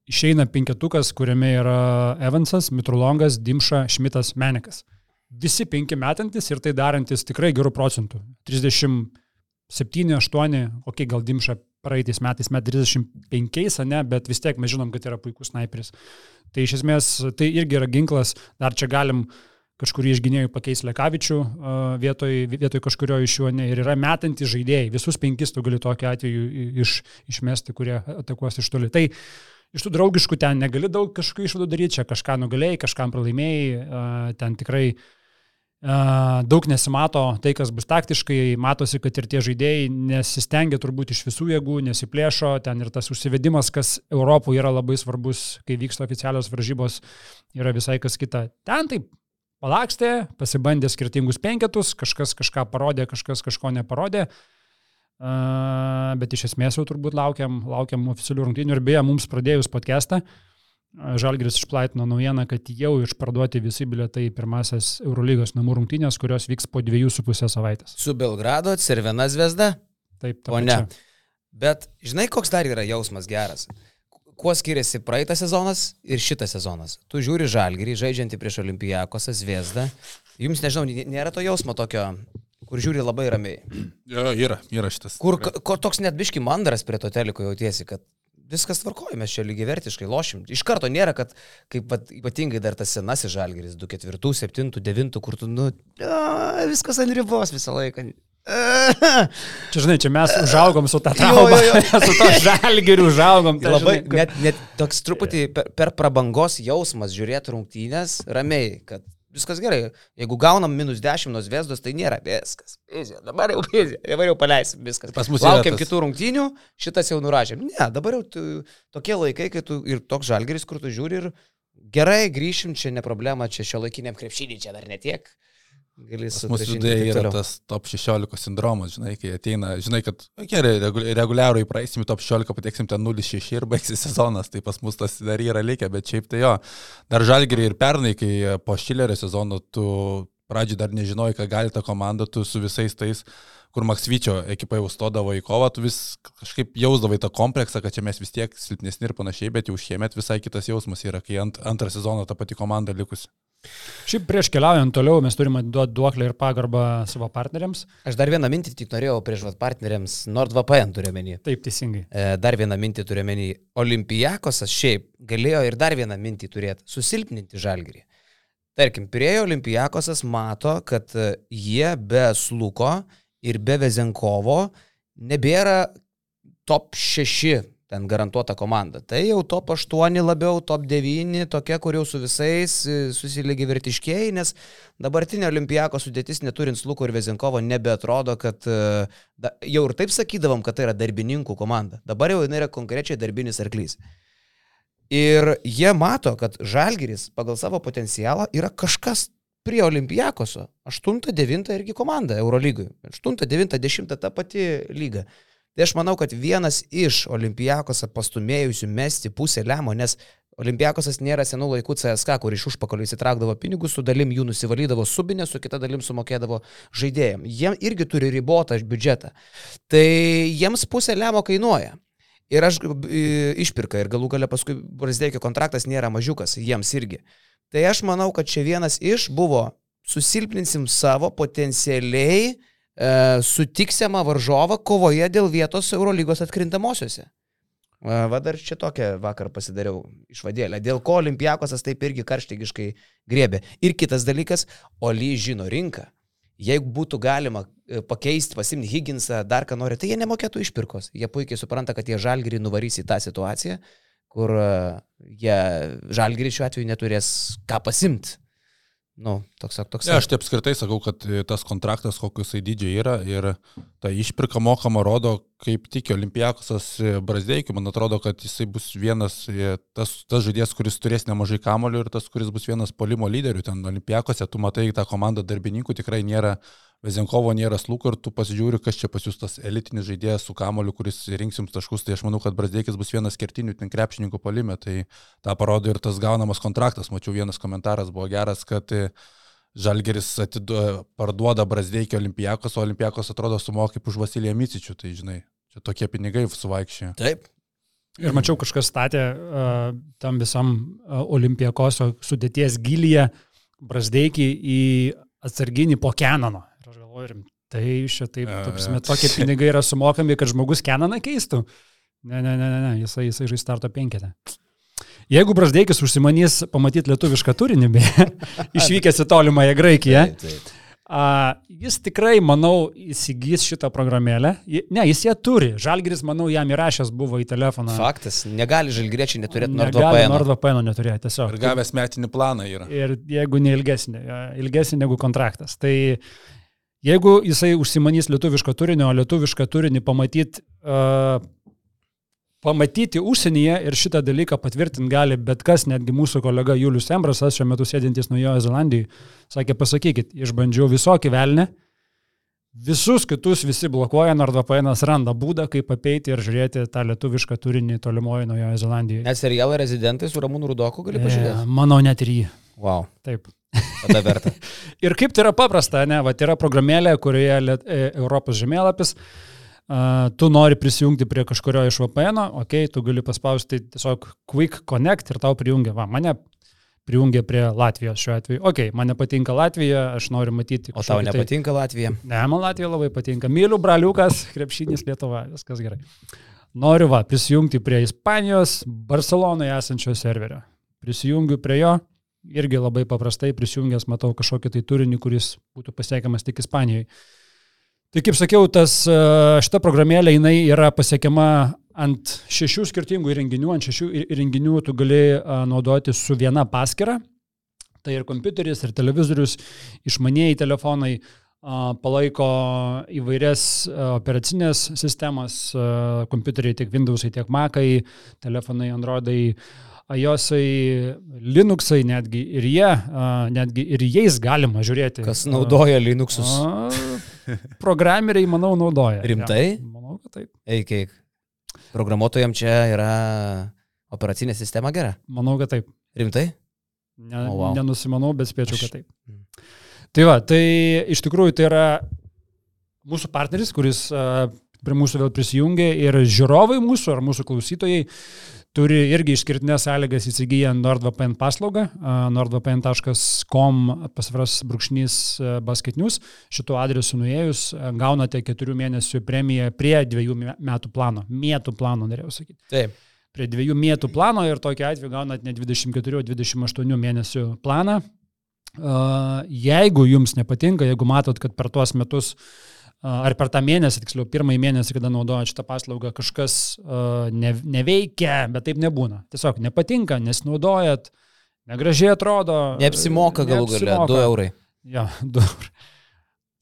išeina penketukas, kuriame yra Evansas, Mitrulongas, Dimša, Šmitas, Menikas visi penki metantis ir tai darantis tikrai gerų procentų. 37, 8, okei, gal Dimša praeitais metais met 35, ne, bet vis tiek mes žinom, kad yra puikus sniperis. Tai iš esmės tai irgi yra ginklas, dar čia galim kažkurį iš gynėjų pakeis Lekavičių vietoj, vietoj kažkurio iš jų, ne, ir yra metantys žaidėjai, visus penkis tu gali tokiu atveju iš, išmesti, kurie atakuos iš toli. Tai iš tų draugiškų ten negali daug kažkokių išvadų daryti, čia kažką nugalėjai, kažkam pralaimėjai, ten tikrai uh, daug nesimato tai, kas bus taktiškai, matosi, kad ir tie žaidėjai nesistengia turbūt iš visų jėgų, nesiplėšo, ten ir tas užsivedimas, kas Europoje yra labai svarbus, kai vyksta oficialios varžybos, yra visai kas kita. Ten taip palakstė, pasibandė skirtingus penketus, kažkas kažką parodė, kažkas kažko neparodė. Uh, bet iš esmės jau turbūt laukiam, laukiam oficialių rungtynių ir beje, mums pradėjus podcastą, uh, Žalgris išplatino naujieną, kad jau išparduoti visi bilietai pirmasis Eurolygos namų rungtynės, kurios vyks po dviejų su pusę savaitės. Su Belgrado Cervena Zvezda? Taip, taip. O ne. Bet žinai, koks dar yra jausmas geras? Kuo skiriasi praeitas sezonas ir šitas sezonas? Tu žiūri Žalgirį, žaidžiantį prieš Olimpijakosą Zvezdą. Jums, nežinau, nėra to jausmo tokio, kur žiūri labai ramiai. Jo, yra, yra šitas. Kur, kur toks net biški mandras prie to teliko jautiesi, kad viskas tvarkoja, mes čia lygiai vertiškai lošim. Iš karto nėra, kad kaip vat, ypatingai dar tas senasis žalgeris, 2, 4, 7, 9, kur tu, nu, a, viskas ant ribos visą laiką. Čia, žinai, čia mes užaugom su tą traumą, su to žalgeriu užaugom. Tai, labai, žinai, net, net toks truputį per, per prabangos jausmas žiūrėti rungtynės ramiai, kad viskas gerai. Jeigu gaunam minus 10 nuo Zvezdos, tai nėra viskas. Vizija, dabar jau vizija, dabar jau paleisim viskas. Pas mus laukiam tas... kitų rungtynių, šitas jau nurašėm. Ne, dabar jau tu, tokie laikai, kai tu ir toks žalgeris, kur tu žiūri ir Gerai, grįšim, čia ne problema, čia šio laikiniam krepšinį, čia dar netiek. Gali Pas Mūsų viduje yra tas top 16 sindromas, žinai, kai ateina, žinai, kad gerai, reguliariai praeisim į top 16, pateksim ten 0-6 ir baigsis sezonas, tai pas mus tas dar yra likę, bet šiaip tai jo. Dar žalgeriai ir pernai, kai po Šilerio sezono tu pradžioj dar nežinojai, ką gali ta komanda, tu su visais tais kur Maksvyčio ekipa jau stodavo į kovą, tu vis kažkaip jausdavai tą kompleksą, kad čia mes vis tiek silpnesni ir panašiai, bet jau šiemet visai kitas jausmas yra, kai ant, antrą sezoną ta pati komanda likusi. Šiaip prieš keliaujant toliau mes turime duoti duoklę ir pagarbą savo partneriams. Aš dar vieną mintį tik norėjau prieš vat, partneriams, NordVPN turiu menį. Taip, teisingai. E, dar vieną mintį turiu menį. Olimpijakosas šiaip galėjo ir dar vieną mintį turėti - susilpninti žalgyrį. Tarkim, Pirėjo Olimpijakosas mato, kad jie be sluko ir be Vezenkovo nebėra top 6 ten garantuota komanda. Tai jau top 8 labiau, top 9, tokia, kur jau su visais e, susiligi vertiškiai, nes dabartinė olimpiako sudėtis neturint Sluko ir Vezinkovo nebeatrodo, kad e, da, jau ir taip sakydavom, kad tai yra darbininkų komanda. Dabar jau jinai yra konkrečiai darbinis arklys. Ir jie mato, kad Žalgiris pagal savo potencialą yra kažkas prie Olimpijakoso. 8-9 irgi komanda Eurolygui. 8-9-10 ta pati lyga. Tai aš manau, kad vienas iš Olimpijakosą pastumėjusių mesti pusę lemo, nes Olimpijakosas nėra senų laikų CSK, kur iš užpakalio įsitraukdavo pinigus, su dalim jų nusivalydavo subinę, su kita dalim sumokėdavo žaidėjim. Jie irgi turi ribotą biudžetą. Tai jiems pusę lemo kainuoja. Ir aš išpirka ir galų gale paskui Brasdeikio kontraktas nėra mažiukas, jiems irgi. Tai aš manau, kad čia vienas iš buvo, susilpninsim savo potencialiai e, sutiksiamą varžovą kovoje dėl vietos Eurolygos atkrintamosiose. E, va dar čia tokią vakar pasidariau išvadėlę, dėl ko Olimpiakosas taip irgi karštigiškai griebė. Ir kitas dalykas, Oli žino rinką. Jeigu būtų galima e, pakeisti, pasimti Higginsą, dar ką nori, tai jie nemokėtų išpirkos. Jie puikiai supranta, kad jie žalgirį nuvarys į tą situaciją kur e, jie žalgirį šiuo atveju neturės ką pasimti. Nu, toks, toks. Ne, aš taip apskritai sakau, kad tas kontraktas, kokius jisai didžiai yra ir ta išpirka mokama rodo, kaip tiki Olimpijakosas Brazdeikiu. Man atrodo, kad jisai bus vienas, e, tas, tas žaidėjas, kuris turės nemažai kamolių ir tas, kuris bus vienas polimo lyderių. Ten Olimpijakose tu matai, tą komandą darbininkų tikrai nėra Vezenkovo nėra slūko ir tu pasižiūri, kas čia pas jūs tas elitinis žaidėjas su kamoliu, kuris rinks jums taškus, tai aš manau, kad Brasdėkis bus vienas kertinių ten krepšininkų palime, tai tą parodo ir tas gaunamas kontraktas. Mačiau vienas komentaras buvo geras, kad e, Žalgeris atidu, parduoda Brasdėkį Olimpijakos, o Olimpijakos atrodo sumoka kaip už Vasiliją Micičių, tai žinai, čia tokie pinigai suvaikščia. Taip. Ir mačiau, kažkas statė uh, tam visam uh, Olimpijakoso sudėties gilyje Brasdeikį į atsarginį po Kenano galvoju, rimtai šitaip, tapsime, tokie pinigai yra sumokami, kad žmogus Kenaną keistų. Ne, ne, ne, ne, ne, jisai, jisai žais starto penketę. Jeigu Brasdeikis užsimanys pamatyti lietuvišką turinį, beje, išvykęs į tolimąją Graikiją, taip, taip. A, jis tikrai, manau, įsigys šitą programėlę. Ne, jis ją turi. Žalgris, manau, jam įrašęs buvo į telefoną. Faktas, negali žalgriečiai neturėti NordVPN. NordVPN neturėjo tiesiog. Ir gavęs metinį planą yra. Ir jeigu ne ilgesnį, ilgesnį negu kontraktas. Tai Jeigu jisai užsimanys lietuviško turinio, o lietuvišką turinį pamatyti, uh, pamatyti užsienyje ir šitą dalyką patvirtinti gali bet kas, netgi mūsų kolega Julius Embrasas, šiuo metu sėdintis Naujojo Zelandijoje, sakė, pasakykit, išbandžiau visokį velnę, Visus kitus visi blokuoja, NordVPN randa būdą, kaip apeiti ir žiūrėti tą lietuvišką turinį tolimoje Naujojo Zelandijoje. Net serialą rezidentai su Ramūnu Rudoku gali pažiūrėti? E, manau, net ir jį. Wow. Taip. Tada verta. ir kaip tai yra paprasta, ne, va, tai yra programėlė, kurioje e, Europos žemėlapis, tu nori prisijungti prie kažkurio iš VPN, ok, tu gali paspausti tiesiog Quick Connect ir tau prijungia, va, mane prijungia prie Latvijos šiuo atveju. Ok, man nepatinka Latvija, aš noriu matyti. O tau nepatinka tai... Latvija? Ne, man Latvija labai patinka. Myliu braliukas, krepšinis Lietuva, viskas gerai. Noriu va, prisijungti prie Ispanijos, Barcelonoje esančio serverio. Prisijungiu prie jo, irgi labai paprastai prisijungęs matau kažkokį tai turinį, kuris būtų pasiekiamas tik Ispanijoje. Tai kaip sakiau, tas, e, šita programėlė jinai yra pasiekiama ant šešių skirtingų įrenginių, ant šešių įrenginių tu gali e, naudoti su viena paskira. Tai ir kompiuteris, ir televizorius, išmanieji telefonai palaiko įvairias operacinės sistemas, kompiuteriai tiek Windowsai, tiek Macai, telefonai Androidai, iOSai, Linuxai netgi ir jie, netgi ir jais galima žiūrėti. Kas naudoja Linuxus? A, programeriai, manau, naudoja. Rimtai? Ja, manau, kad taip. Eik, eik. Programuotojams čia yra operacinė sistema gera. Manau, kad taip. Rimtai? Ne, oh, wow. Nenusimanau, bet spėčiau, kad Aš- taip. Tai va, tai iš tikrųjų tai yra mūsų partneris, kuris a, prie mūsų vėl prisijungė ir žiūrovai mūsų ar mūsų klausytojai turi irgi išskirtinės sąlygas įsigiję NordVPN paslaugą, nordvpn.com pasvaras brūkšnys a, basket news. Šituo adresu nuėjus a, gaunate keturių mėnesių premiją prie dviejų me- metų plano. Mėtų plano, norėjau sakyti Taip. prie dviejų mėtų plano ir tokiu atveju gaunat ne 24, o 28 mėnesių planą. Jeigu jums nepatinka, jeigu matot, kad per tuos metus uh, ar per tą mėnesį, tiksliau pirmąjį mėnesį, kada naudojat šitą paslaugą, kažkas ne, neveikia, bet taip nebūna. Tiesiog nepatinka, nesinaudojat, negražiai atrodo. Neapsimoka galų gale. neapsimoka. 2 eurai. Jo, du eurai.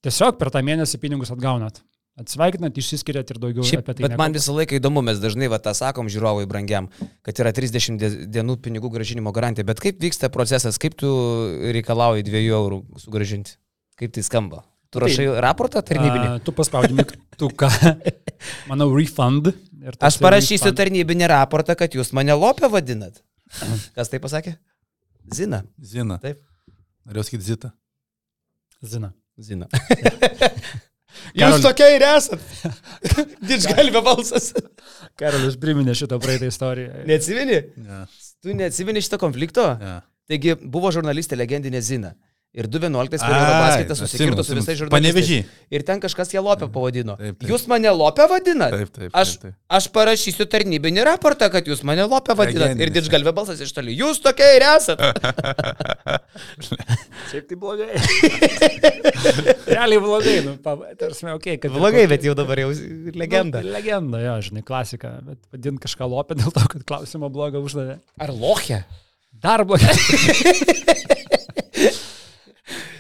Tiesiog per tą mėnesį pinigus atgaunat. Atsveikinat, išsiskiriat ir daugiau Šiaip, apie tai. bet man visą laiką įdomu, mes dažnai va, tą sakom žiūrovui brangiam, kad yra 30 die- dienų pinigų gražinimo garantija, bet kaip vyksta procesas, kaip tu reikalauji 2 eurų sugražinti? Kaip tai skamba? Tu Tai- rašai raportą tarnybinį? A, tu paspaudi mygtuką, manau, refund. Aš parašysiu refund. tarnybinį raportą, kad jūs mane lopę vadinat. Kas tai pasakė? Zina. Zina. Taip. Norėjau sakyti Zita. Zina. Zina. Jūs tokia ir esat. Didžgalvė balsas. Karolis priminė šitą praeitą istoriją. Neatsimeni? Ne. Tu neatsimeni šito konflikto? Ne. Taigi buvo žurnalistė legendinė Zina. Ir 2.11 per Ai, Eurobasketą susikirto su visais žurnalistais. Panevėžy. Ir ten kažkas ją lopę pavadino. Taip, taip. Jūs mane lopę vadinat? Taip, taip. Aš, taip, taip. aš parašysiu tarnybinį raportą, kad jūs mane lopę vadinat. Ir Legendinis. didžgalvė balsas iš toli. Jūs tokia ir esat. Šiaip tai blogai. Realiai blogai, nu, pa- tarsi, okay, kad ir Blogai, bet jau dabar jau legenda. Nu, legenda, jo, žinai, klasika. Bet vadint kažką lopę dėl to, kad klausimą blogą uždavė. Ar lochė? Dar blogiau.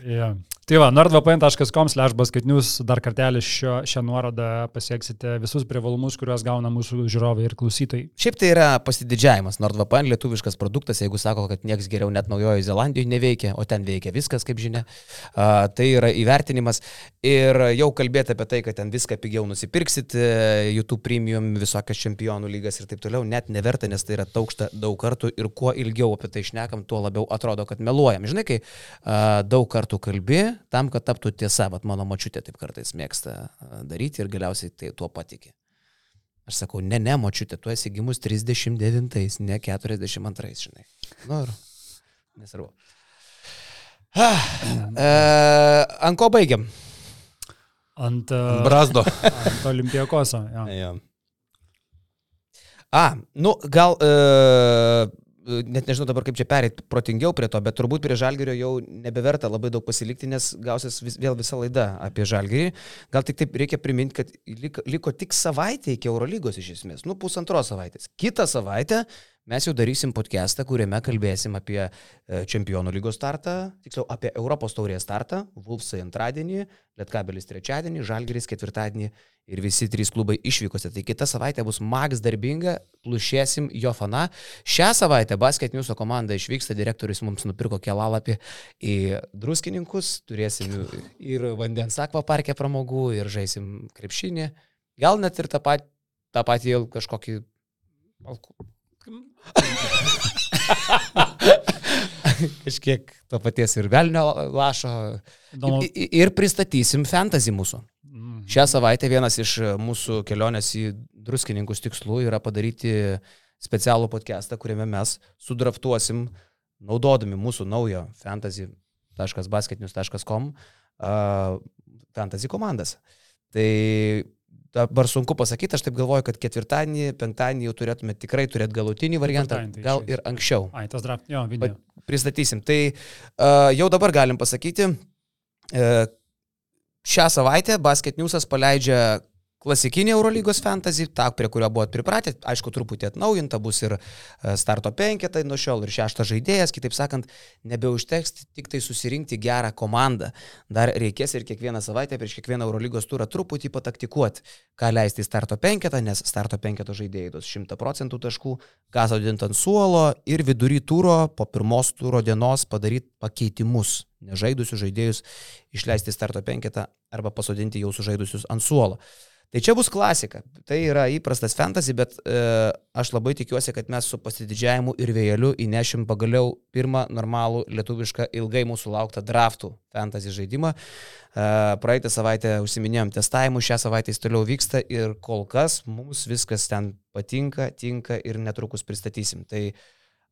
yeah. Tai va, nordvpn.com slash basketnews dar kartelį šio, šią nuorodą pasieksite visus privalumus, kuriuos gauna mūsų žiūrovai ir klausytojai. Šiaip tai yra pasididžiavimas. NordVPN lietuviškas produktas, jeigu sako, kad niekas geriau net Naujojo Zelandijoje neveikia, o ten veikia viskas, kaip žinia. A, tai yra įvertinimas. Ir jau kalbėti apie tai, kad ten viską pigiau nusipirksit, e, YouTube premium, visokias čempionų lygas ir taip toliau, net neverta, nes tai yra taukšta daug kartų ir kuo ilgiau apie tai šnekam, tuo labiau atrodo, kad meluojam. Žinai, kai a, daug kartų kalbi, tam, kad taptų tiesa, bet mano mačiutė taip kartais mėgsta daryti ir galiausiai tai tuo patikė. Aš sakau, ne, ne, močiutė, tu esi gimus 39, ne 42, žinai. Nu ir nesvarbu. Ah, e, ant ko baigiam? Ant, uh, Brazdo. ant olimpijakoso. Jo. Jo. A, nu gal, e, net nežinau dabar kaip čia perėti protingiau prie to, bet turbūt prie žalgerio jau nebeverta labai daug pasilikti, nes gausis vis, vėl visa laida apie žalgerį. Gal tik taip reikia priminti, kad liko, liko tik savaitė iki Eurolygos iš esmės, nu pusantros savaitės. Kitą savaitę mes jau darysim podcastą, kuriame kalbėsim apie e, Čempionų lygos startą, tiksliau apie Europos taurės startą, Vulfsai antradienį, Lietkabelis trečiadienį, Žalgeris ketvirtadienį ir visi trys klubai išvykose. Tai kita savaitė bus Max darbinga, plušėsim jo fana. Šią savaitę Basket News komanda išvyksta, direktorius mums nupirko kelalapį į druskininkus, turėsim ir vandens akvaparkę pramogų, ir žaisim krepšinį. Gal net ir tą patį, tą patį kažkokį... Kažkiek to paties ir velnio lašo. Ir pristatysim fantasy mūsų. Šią savaitę vienas iš mūsų kelionės į druskininkus tikslų yra padaryti specialų podcastą, kuriame mes sudraftuosim, naudodami mūsų naujo fantasy.basketnews.com uh, fantasy komandas. Tai dabar sunku pasakyti, aš taip galvoju, kad ketvirtadienį, penktadienį jau turėtume tikrai turėti galutinį variantą, tai gal ir anksčiau Ai, tas draft, jo, video. pristatysim. Tai uh, jau dabar galim pasakyti, uh, šią savaitę Basket Newsas paleidžia klasikinį Eurolygos fantasy, tą, prie kurio buvot pripratę, aišku, truputį atnaujinta bus ir e, starto penketai nuo šiol, ir šeštas žaidėjas, kitaip sakant, nebeužteks tik tai susirinkti gerą komandą. Dar reikės ir kiekvieną savaitę prieš kiekvieną Eurolygos turą truputį pataktikuoti, ką leisti į starto penketą, nes starto penketo žaidėjai duos 100 procentų taškų, ką sodinti ant suolo ir vidury turo po pirmos turo dienos padaryti pakeitimus, nežaidusius žaidėjus išleisti starto penketą arba pasodinti jau sužaidusius ant suolo. Tai čia bus klasika. Tai yra įprastas fantasy, bet e, aš labai tikiuosi, kad mes su pasididžiavimu ir vėjeliu įnešim pagaliau pirmą normalų lietuvišką ilgai mūsų lauktą draftų fantasy žaidimą. E, praeitą savaitę užsiminėjom testavimu, šią savaitę jis toliau vyksta ir kol kas mums viskas ten patinka, tinka ir netrukus pristatysim. Tai e,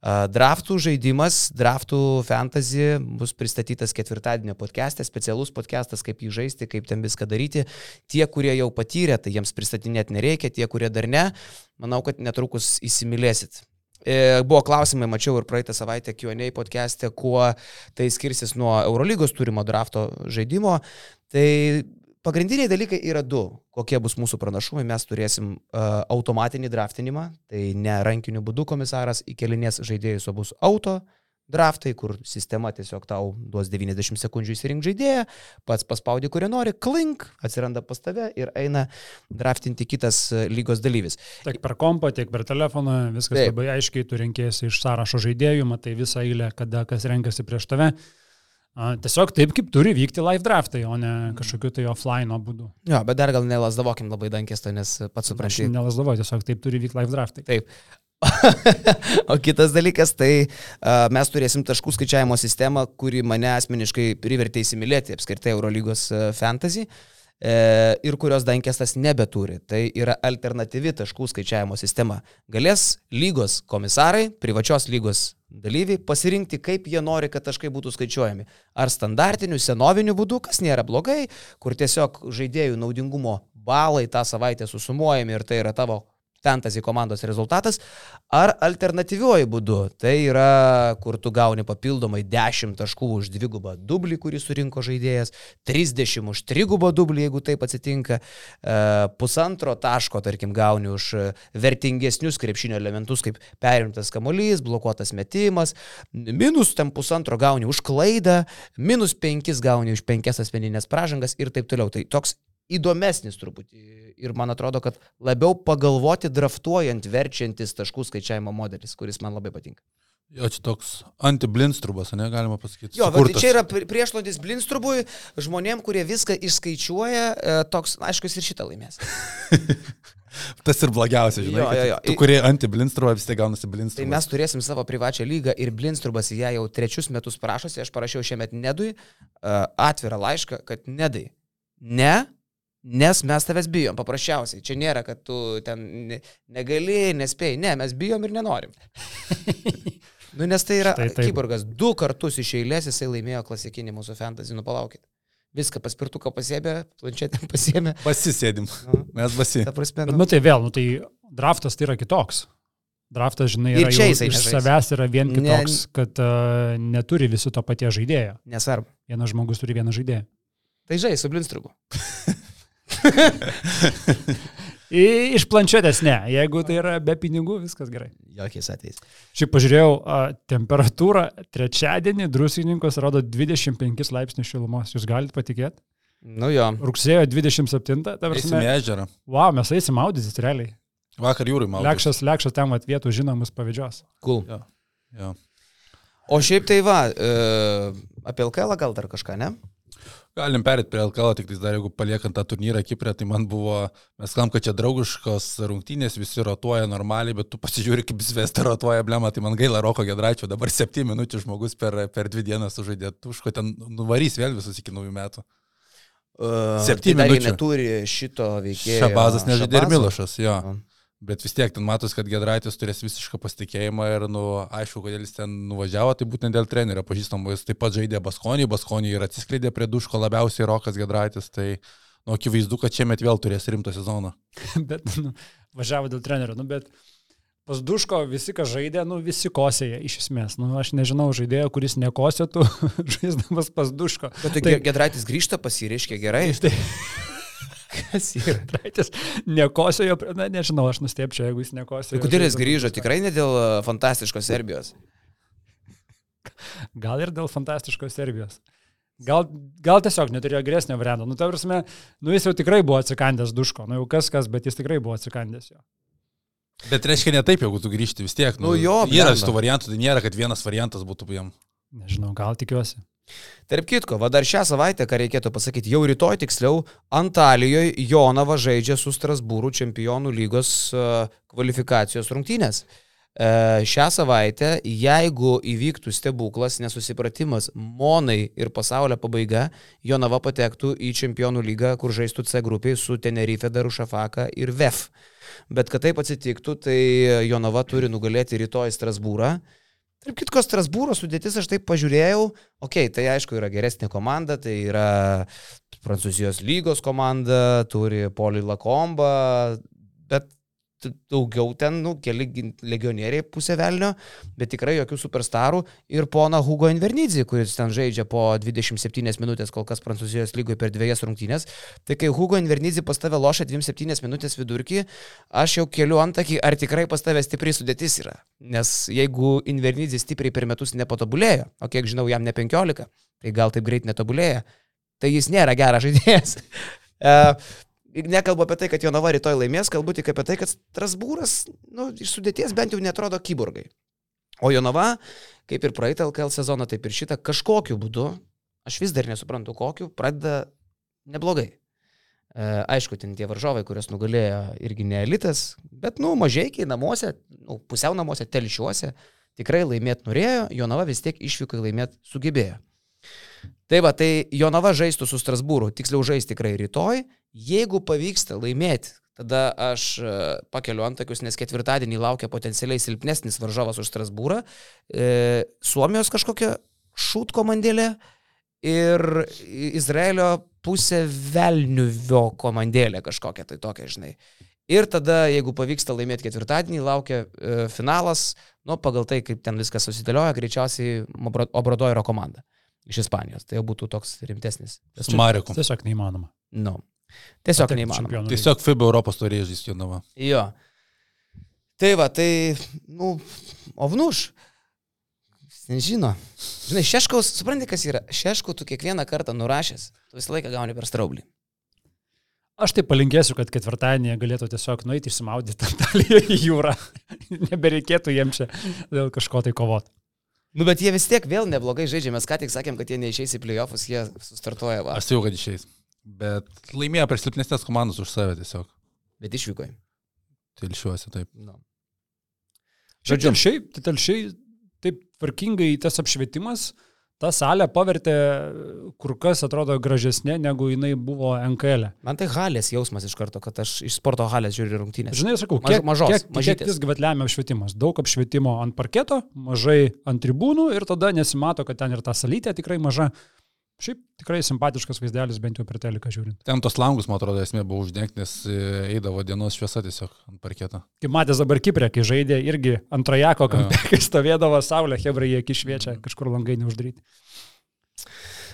Draftų žaidimas, draftų fantasy bus pristatytas ketvirtadienio podcast'e, specialus podcast'as, kaip jį žaisti, kaip ten viską daryti. Tie, kurie jau patyrė, tai jiems pristatinėti nereikia, tie, kurie dar ne, manau, kad netrukus įsimylėsit. E, buvo klausimai, mačiau ir praeitą savaitę QA podcast'e, kuo tai skirsis nuo Eurolygos turimo drafto žaidimo. Tai Pagrindiniai dalykai yra du, kokie bus mūsų pranašumai. Mes turėsim uh, automatinį draftinimą, tai ne rankiniu būdu komisaras įkelinės žaidėjus, o bus auto draftai, kur sistema tiesiog tau duos 90 sekundžių įsirink žaidėją, pats paspaudi, kurie nori, klink, atsiranda pas tave ir eina draftinti kitas lygos dalyvis. Tiek per kompą, tiek per telefoną, viskas Taip. labai aiškiai, tu renkėsi iš sąrašo žaidėjų, matai visą eilę, kada kas renkasi prieš tave. Tiesiog taip, kaip turi vykti live draftai, o ne kažkokiu tai offline būdu. Jo, bet dar gal nelasdavokim labai dankės to, nes pats suprantu. Nelasdavo, tiesiog taip turi vykti live draftai. Taip. o kitas dalykas, tai uh, mes turėsim taškų skaičiavimo sistemą, kuri mane asmeniškai privertė įsimylėti apskritai Eurolygos fantasy. E, ir kurios dankestas nebeturi. Tai yra alternatyvi taškų skaičiavimo sistema. Galės lygos komisarai, privačios lygos dalyviai pasirinkti, kaip jie nori, kad taškai būtų skaičiuojami. Ar standartiniu, senoviniu būdu, kas nėra blogai, kur tiesiog žaidėjų naudingumo balai tą savaitę susumuojami ir tai yra tavo fantasy komandos rezultatas, ar alternatyviuoju būdu. Tai yra, kur tu gauni papildomai 10 taškų už dvigubą dublį, kurį surinko žaidėjas, 30 už trigubą dublį, jeigu taip atsitinka, e, pusantro taško, tarkim, gauni už vertingesnius krepšinio elementus, kaip perimtas kamuolys, blokuotas metimas, minus tam pusantro gauni už klaidą, minus 5 gauni už 5 asmeninės pražangas ir taip toliau. Tai toks įdomesnis truputį. Ir man atrodo, kad labiau pagalvoti draftuojant, verčiantis taškų skaičiavimo modelis, kuris man labai patinka. Jo, čia toks anti-blinstrubas, ne, galima pasakyti. Jo, bet tai čia yra priešlodis blinstrubui žmonėm, kurie viską išskaičiuoja, e, toks, aišku, ir šitą laimės. Tas ir blogiausia, žinai. Jo, jo, jo. Tu, kurie anti-blinstrubą vis tiek gaunasi blinstrubas. Tai mes turėsim savo privačią lygą ir blinstrubas į ją jau trečius metus prašosi, aš parašiau šiemet nedui uh, atvirą laišką, kad nedai. Ne, Nes mes tavęs bijom, paprasčiausiai. Čia nėra, kad tu ten negali, nespėjai. Ne, mes bijom ir nenorim. nu, nes tai yra Kyborgas. Du kartus iš eilės jisai laimėjo klasikinį mūsų fantasy, nu palaukit. Viską paspirtuką pasėmė, planšetę pasėmė. Pasisėdim. Nu, mes vasi. Ta prasme, nu. Bet, nu tai vėl, nu tai draftas tai yra kitoks. Draftas, žinai, yra iš nežais. savęs yra vien kitoks, ne, kad uh, neturi visi to paties žaidėjo. Nesvarbu. Vienas žmogus turi vieną žaidėją. Tai žai, su blinstrugu. Iš planšetės ne, jeigu tai yra be pinigų, viskas gerai. Jokiais atvejais. Šiaip pažiūrėjau, a, temperatūra trečiadienį drusininkas rodo 25 laipsnių šilumos, jūs galite patikėti? Nu jo. Rugsėjo 27, ta prasme. Į ežerą. Wow, mes eisim maudytis realiai. Vakar jūrai maudytis. Lekšas, lekšas ten atvietų žinomus pavyzdžios. Cool. Jo. Jo. O šiaip tai va, e, apie LKL gal dar kažką, ne? Galim perėti prie LKL, tik dar jeigu paliekant tą turnyrą Kiprė, tai man buvo, mes kam, kad čia draugiškos rungtynės, visi rotuoja normaliai, bet tu pasižiūri, kaip Zvesta rotuoja blemą, tai man gaila Roko Gedraičio, dabar 7 minučių žmogus per, per 2 dienas sužaidė, tuško ten nuvarys vėl visus iki naujų metų. Uh, 7 tai minučių. neturi šito veikėjo. Šabazas nežaidė ir Milošas, jo. Uh. Bet vis tiek ten matos, kad Gedraitis turės visišką pasitikėjimą ir, nu, aišku, kodėl jis ten nuvažiavo, tai būtent dėl trenerio pažįstamo. Jis taip pat žaidė Baskonį, Baskonį ir atsiskleidė prie duško labiausiai Rokas Gedraitis. Tai, nu, akivaizdu, kad šiemet vėl turės rimtą sezoną. bet, nu, važiavo dėl trenerio, nu, bet pas duško visi, kas žaidė, nu, visi kosėja iš esmės. Nu, aš nežinau žaidėjo, kuris nekosėtų žaisdamas pas duško. Bet tai, tai Gedraitis grįžta, pasireiškia gerai. Tai, Kas yra? Traitis nekosiojo, na nežinau, aš nustepčiau, jeigu jis nekosiojo. Kodėl jis grįžo? Tikrai ne dėl e, fantastiškos Serbijos. Gal ir dėl fantastiškos Serbijos. Gal, gal tiesiog neturėjo geresnio varianto. Nu, ta prasme, nu jis jau tikrai buvo atsikandęs duško. Nu jau kas kas, bet jis tikrai buvo atsikandęs jo. Bet reiškia ne taip, jeigu tu grįžti vis tiek. Nu jo, Yra šitų variantų, tai nėra, kad vienas variantas būtų jam. Nežinau, gal tikiuosi. Tarp kitko, va dar šią savaitę, ką reikėtų pasakyti, jau rytoj tiksliau, Antalijoje Jonava žaidžia su Strasbūrų čempionų lygos e, kvalifikacijos rungtynės. E, Šią savaitę, jeigu įvyktų stebuklas, nesusipratimas, Monai ir pasaulio pabaiga, Jonava patektų į čempionų lygą, kur žaistų C grupiai su Tenerife, Darušafaka ir VEF. Bet kad taip atsitiktų, tai Jonava turi nugalėti rytoj Strasbūrą. Tarp kitko, Strasbūro sudėtis aš taip pažiūrėjau, okei, okay, tai aišku yra geresnė komanda, tai yra Prancūzijos lygos komanda, turi Poli Lakomba, bet daugiau ten, nu, keli legionieriai pusė velnio, bet tikrai jokių superstarų ir pona Hugo Invernidzi, kuris ten žaidžia po 27 minutės kol kas Prancūzijos lygoje per dviejas rungtynės. Tai kai Hugo Invernidzi pas tave lošia 27 minutės vidurkį, aš jau keliu antakį, ar tikrai pas tave stipriai sudėtis yra. Nes jeigu Invernidzi stipriai per metus nepatobulėjo, o kiek žinau, jam ne 15, tai gal taip greit netobulėja, tai jis nėra geras žaidėjas. Nekalbu apie tai, kad Jonava rytoj laimės, kalbu tik apie tai, kad Strasbūras nu, iš sudėties bent jau netrodo kyborgai. O Jonava, kaip ir praeitą LKL sezoną, taip ir šitą, kažkokiu būdu, aš vis dar nesuprantu kokiu, pradeda neblogai. E, aišku, ten tie varžovai, kuriuos nugalėjo irgi ne elitas, bet, nu, mažiekiai namuose, nu, pusiau namuose, telšiuose, tikrai laimėti norėjo, Jonava vis tiek išvykai laimėti sugebėjo. Tai va, tai Jonava žaistų su Strasbūru, tiksliau žais tikrai rytoj, jeigu pavyksta laimėti, tada aš e, pakeliu antakius, nes ketvirtadienį laukia potencialiai silpnesnis varžovas už Strasbūrą, e, Suomijos kažkokia šūt komandėlė ir Izraelio pusė Velniuvio komandėlė kažkokia, tai tokia, žinai. Ir tada, jeigu pavyksta laimėti ketvirtadienį, laukia e, finalas, nu, pagal tai, kaip ten viskas susidėlioja, greičiausiai Obra- Obradoiro komanda iš Ispanijos. Tai jau būtų toks rimtesnis. Su Mareku. Tiesiog neįmanoma. Nu. Tiesiog Patekti neįmanoma. Tiesiog FIBA Europos turėjo žaisti Jonava. Jo. Tai va, tai, nu, ovnuš. Nežino. Žinai, Šeškaus, supranti, kas yra? Šeškų tu kiekvieną kartą nurašęs, tu visą laiką gauni per straublį. Aš tai palinkėsiu, kad ketvirtadienį galėtų tiesiog nueiti išsimaudyti Antalijoje į jūrą. Nebereikėtų jiems čia dėl kažko tai kovoti. Nu, bet jie vis tiek vėl neblogai žaidžia. Mes ką tik sakėm, kad jie neišeis į playoffus, jie sustartuoja va. Aš jau, kad išeis. Bet laimėjo prieš silpnesnės komandas už save tiesiog. Bet išvyko. Tilšiuosi taip. Nu. Žodžiu, telšiai, tai telšiai taip tvarkingai tas apšvietimas, tą salę pavertė kur kas atrodo gražesnė, negu jinai buvo NKL. E. Man tai halės jausmas iš karto, kad aš iš sporto halės žiūriu rungtynės. Žinai, sakau, kiek, mažos, kiek, kiek mažytės. visgi vat lemia apšvietimas. Daug apšvietimo ant parketo, mažai ant tribūnų ir tada nesimato, kad ten ir ta salytė tikrai maža. Šiaip tikrai simpatiškas vaizdelis, bent jau per teliką žiūrint. Ten tos langus, man atrodo, esmė buvo uždengti, nes e, eidavo dienos šviesa tiesiog ant parketo. Kaip matęs dabar Kiprė, kai žaidė irgi antrajako kampe, kai stovėdavo saulė, hebrai jie iki šviečia, kažkur langai neuždaryti.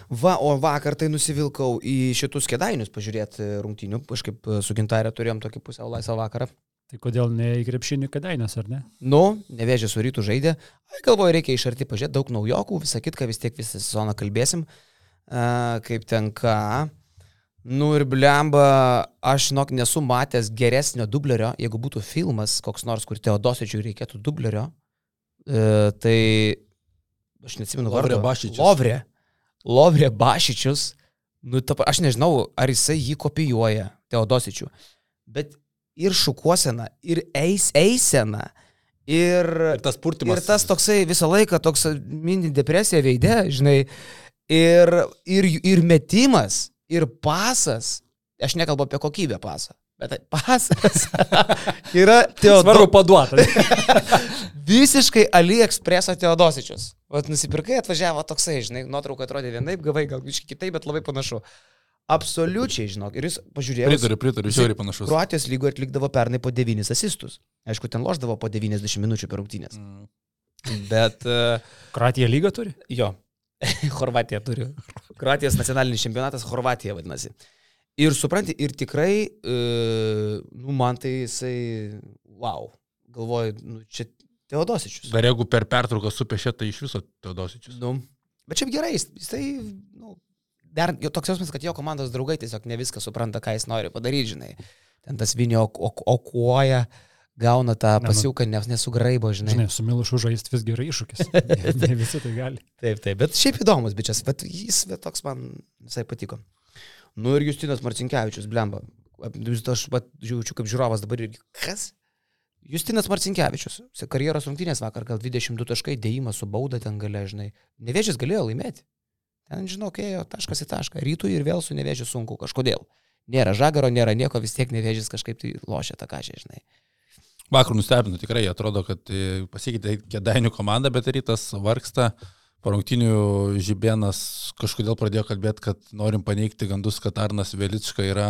Va, o vakar tai nusivilkau į šitus kėdainius pažiūrėti rungtynių. Kažkaip e, su gintarė turėjom tokį pusiau laisvą vakarą. Tai kodėl ne į krepšinį kadainės, ar ne? Nu, nevėžė su rytų žaidė. Ai, galvoju, reikia iš arti pažiūrėti, daug naujokų, visą kitką vis tiek visą sezoną kalbėsim. A, kaip ten ką. Nu ir blemba, aš žinok nesu matęs geresnio dublerio, jeigu būtų filmas koks nors, kur Teodosičiui reikėtų dublerio. E, tai aš neatsimenu Lovre vardo. Bašičius. Lovrė. Lovrė Bašičius. Nu, ta, aš nežinau, ar jisai jį kopijuoja, Teodosičių. Bet ir šukuosena, ir eis, eisena, ir, Ir tas purtimas. ir tas toksai visą laiką toks mini depresija veidė, žinai, ir, ir, ir metimas, ir pasas. Aš nekalbu apie kokybę pasą. Bet pasas yra Svarbu Teodosičius. paduoti. Visiškai AliExpress Teodosičius. Vat nusipirkai, atvažiavo toksai, žinai, nuotrauka atrodė vienaip, gavai gal kitaip, bet labai panašu. Absoliučiai, žinok. Ir jis pažiūrėjo. Pritariu, pritariu, žiauriai panašus. Kroatijos lygoje atlikdavo pernai po 9 asistus. Aišku, ten loždavo po 90 minučių per rungtynės. Mm. Bet uh, Kroatija lyga turi? jo, Horvatija turi. Kroatijos nacionalinis čempionatas Horvatija vadinasi. Ir supranti, ir tikrai, e, nu, man tai jisai, wow, galvoju, nu, čia Teodosičius. Dar jeigu per pertrauką supešė, tai iš viso Teodosičius. Nu, bet šiaip gerai, jis, jisai, nu, dar jo toks jausmas, kad jo komandos draugai tiesiog ne viską supranta, ką jis nori padaryti, žinai. Ten tas vinio okuoja, gauna tą nu. pasiūką, nes nesugraibo, žinai. Žinai, su Milušu žaisti vis gerai iššūkis. ne, ne visi tai gali. Taip, taip, bet šiaip įdomus bičias, bet jis bet toks man visai patiko. Nu ir Justinas Marcinkievičius, blemba. Vis aš pat žiūriu kaip žiūrovas dabar irgi. Kas? Justinas Marcinkievičius. Karjeros rungtynės vakar, gal 22 taškai, dėjimas su bauda ten galia, žinai. Nevėžys galėjo laimėti. Ten, žinau, ėjo taškas į tašką. Rytų ir vėl su nevėžiu sunku kažkodėl. Nėra žagaro, nėra nieko, vis tiek nevėžys kažkaip tai lošia tą kažę, žinai. Vakar nustebino tikrai, atrodo, kad e, pasikeitė kėdainių komanda, bet rytas vargsta. Po rungtinių Žibėnas kažkodėl pradėjo kalbėti, kad norim paneigti gandus, kad Arnas Velička yra...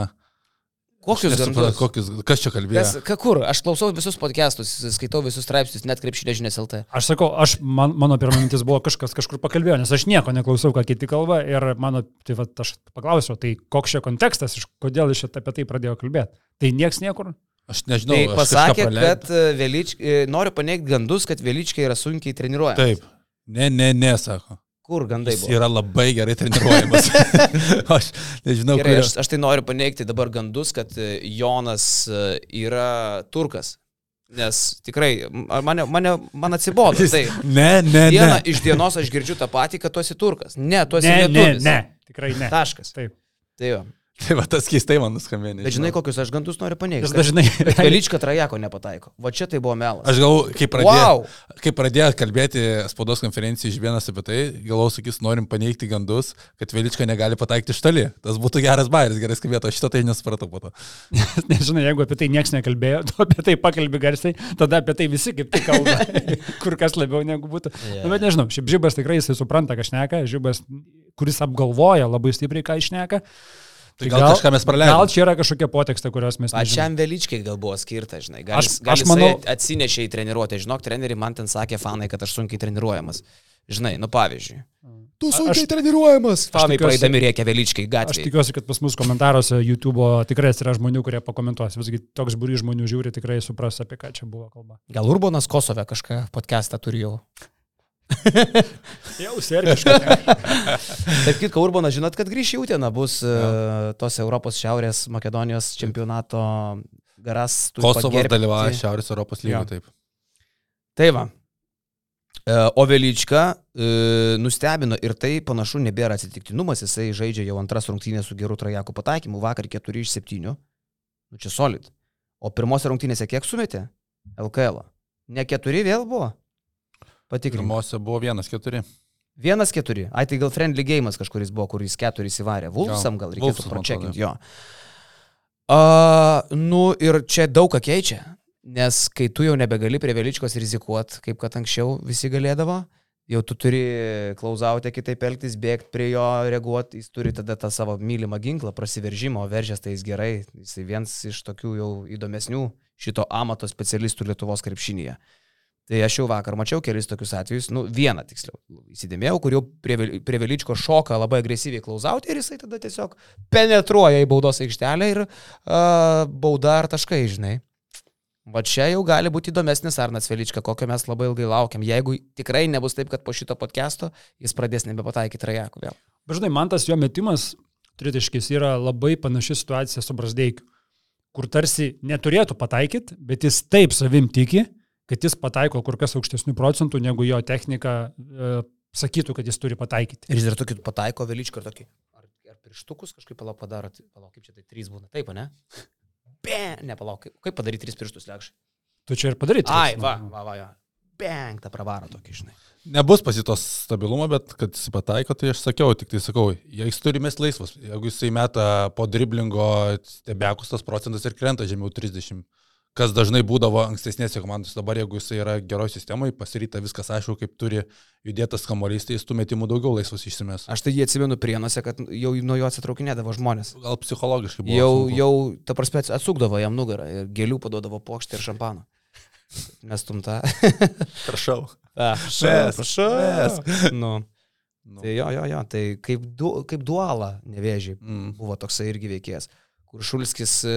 Kokius gandus? kokius, kas čia kalbėjo? Kas, ka, kur? Aš klausau visus podcastus, skaitau visus straipsnius, net krepšinė žinias LT. Aš sakau, aš, man, mano pirma mintis buvo kažkas kažkur pakalbėjo, nes aš nieko neklausau, ką kiti kalba ir mano, tai va, aš paklausiau, tai koks čia kontekstas, iš kodėl jis čia apie tai pradėjo kalbėti. Tai nieks niekur. Aš nežinau, Tai aš kažką pasakė, kad e, Velyčka, noriu paneigti gandus, kad Velyčka yra sunkiai treniruojamas. Taip. Ne, ne, ne, sako. Kur gandai Jis buvo? yra labai gerai treniruojamas. aš nežinau, Gerai, kur. aš, aš tai noriu paneigti dabar gandus, kad e, Jonas e, yra turkas. Nes tikrai, mane, mane, man atsibodo. Tai Ne, ne, dieną ne. iš dienos aš girdžiu tą patį, kad tu esi turkas. Ne, tu esi Ne, ne, lietuvis. ne, tikrai ne. Taškas. Taip. Tai jo. Tai va tas keistai man nuskambėjo. Bet žinai, kokius aš gandus noriu paneigti. Jis dažnai. Velyčka trajako nepataiko. Va čia tai buvo melas. Aš galvoju, kai pradėjo, Wow! kai pradėjo kalbėti spaudos konferencijai iš vienas apie tai, galvoju, sakys, norim paneigti gandus, kad Velička negali pataikyti iš toli. Tas būtų geras bairis, gerai skambėtų, aš šito tai nesupratau po to. Nežinai, jeigu apie tai niekas nekalbėjo, tu apie tai pakalbi garsiai, tada apie tai visi kaip tik kalba, kur kas labiau negu būtų. Yeah. Nu, bet nežinau, šiaip žibas tikrai jisai supranta, ką šneka, žibas, kuris apgalvoja labai stipriai, ką išneka. Tai gal, gal kažką mes praleidome. Gal čia yra kažkokia potekstė, kurios mes nežinome. Pačiam Velyčkai gal buvo skirta, žinai. Gal, Aš- aš, gal aš aš manau- atsinešė į treniruotę. Žinok, treneri man ten sakė fanai, kad aš sunkiai treniruojamas. Žinai, nu pavyzdžiui. Tu sunkiai treniruojamas. Fanai praeidami reikia Velyčkai Aš gatvėje. tikiuosi, kad pas mus komentaruose YouTube tikrai yra žmonių, kurie pakomentuos. Visgi toks būry žmonių žiūri, tikrai supras, apie ką čia buvo kalba. Gal Urbonas Kosove kažką podcastą turi jau. Sergiškai. Taip kitko, Urbonas, žinot, kad grįš į Uteną, bus uh, tos Europos Šiaurės Makedonijos čempionato garas. Kosovas dalyvauja Šiaurės Europos lygoje, taip. Tai va. E, O Velyčka e, nustebino ir tai panašu nebėra atsitiktinumas, jisai žaidžia jau antras rungtynės su geru trajakų pataikymu, vakar 4 iš 7, nu čia solid. O pirmose rungtynėse kiek sumetė? LKL. -o. Ne 4 vėl buvo? Patikrinu. Pirmose buvo vienas keturi. Vienas keturi. Ai, tai gal friendly game'as kažkuris buvo, kuris keturis įvarė. Vulfsam gal reikėtų pračekinti jo. A, nu ir čia daug ką keičia. Nes kai tu jau nebegali prie Veličkos rizikuoti, kaip kad anksčiau visi galėdavo, jau tu turi klausautę kitaip elgtis, bėgti prie jo, reaguoti, jis turi tada tą savo mylimą ginklą, prasiveržimo, veržės tai jis gerai, jis vienas iš tokių jau įdomesnių šito amato specialistų Lietuvos krepšinėje. Tai aš jau vakar mačiau kelis tokius atvejus, nu vieną tiksliau, įsidėmėjau, kur jau prie, prie Veličko šoka labai agresyviai klausauti ir jisai tada tiesiog penetruoja į baudos aikštelę ir uh, bauda ar taškai, žinai. Va čia jau gali būti įdomesnis Arnas Velička, kokio mes labai ilgai laukiam. Jeigu tikrai nebus taip, kad po šito podcast'o jis pradės nebepataikyti rajakų vėl. Bet žinai, man tas jo metimas tritiškis yra labai panaši situacija su Brasdeikiu, kur tarsi neturėtų pataikyti, bet jis taip savim tiki, kad jis pataiko kur kas aukštesnių procentų, negu jo technika e, sakytų, kad jis turi pataikyti. Ir jis dar tokį pataiko Veličką ir tokį. Ar, ar pirštukus kažkaip palauk padaro, tai palauk, kaip čia tai trys būna. Taip, ne? Be, nepalauk, kaip, kaip padaryti tris pirštus lekšai. Tu čia ir padaryti. Ai, va, va, va, va. Bang, tą pravaro tokį, žinai. Nebus pasitos stabilumo, bet kad jis pataiko, tai aš sakiau, tik tai sakau, jei jis turi mes laisvas. Jeigu jisai meta po driblingo stebekus, tas procentas ir krenta žemiau 30. Kas dažnai būdavo ankstesnėse komandose. Dabar, jeigu jisai yra geroje sistemoje, pasiryta viskas aišku, kaip turi judėtas kamuolys, tai jis tų metimų daugiau laisvas išsimes. Aš tai jį atsimenu prienuose, kad jau nuo jo atsitraukinėdavo žmonės. Gal psichologiškai buvo. Jau, sunku. jau, ta prasme, atsukdavo jam nugarą ir gėlių paduodavo pokštį ir šampaną. Mes tumta. prašau. Prašau, prašau. Nu. Nu. Tai jo, jo, jo, tai kaip, du, kaip dualą nevėžį Mm. buvo toksai irgi veikėjas, kur Šulskis e,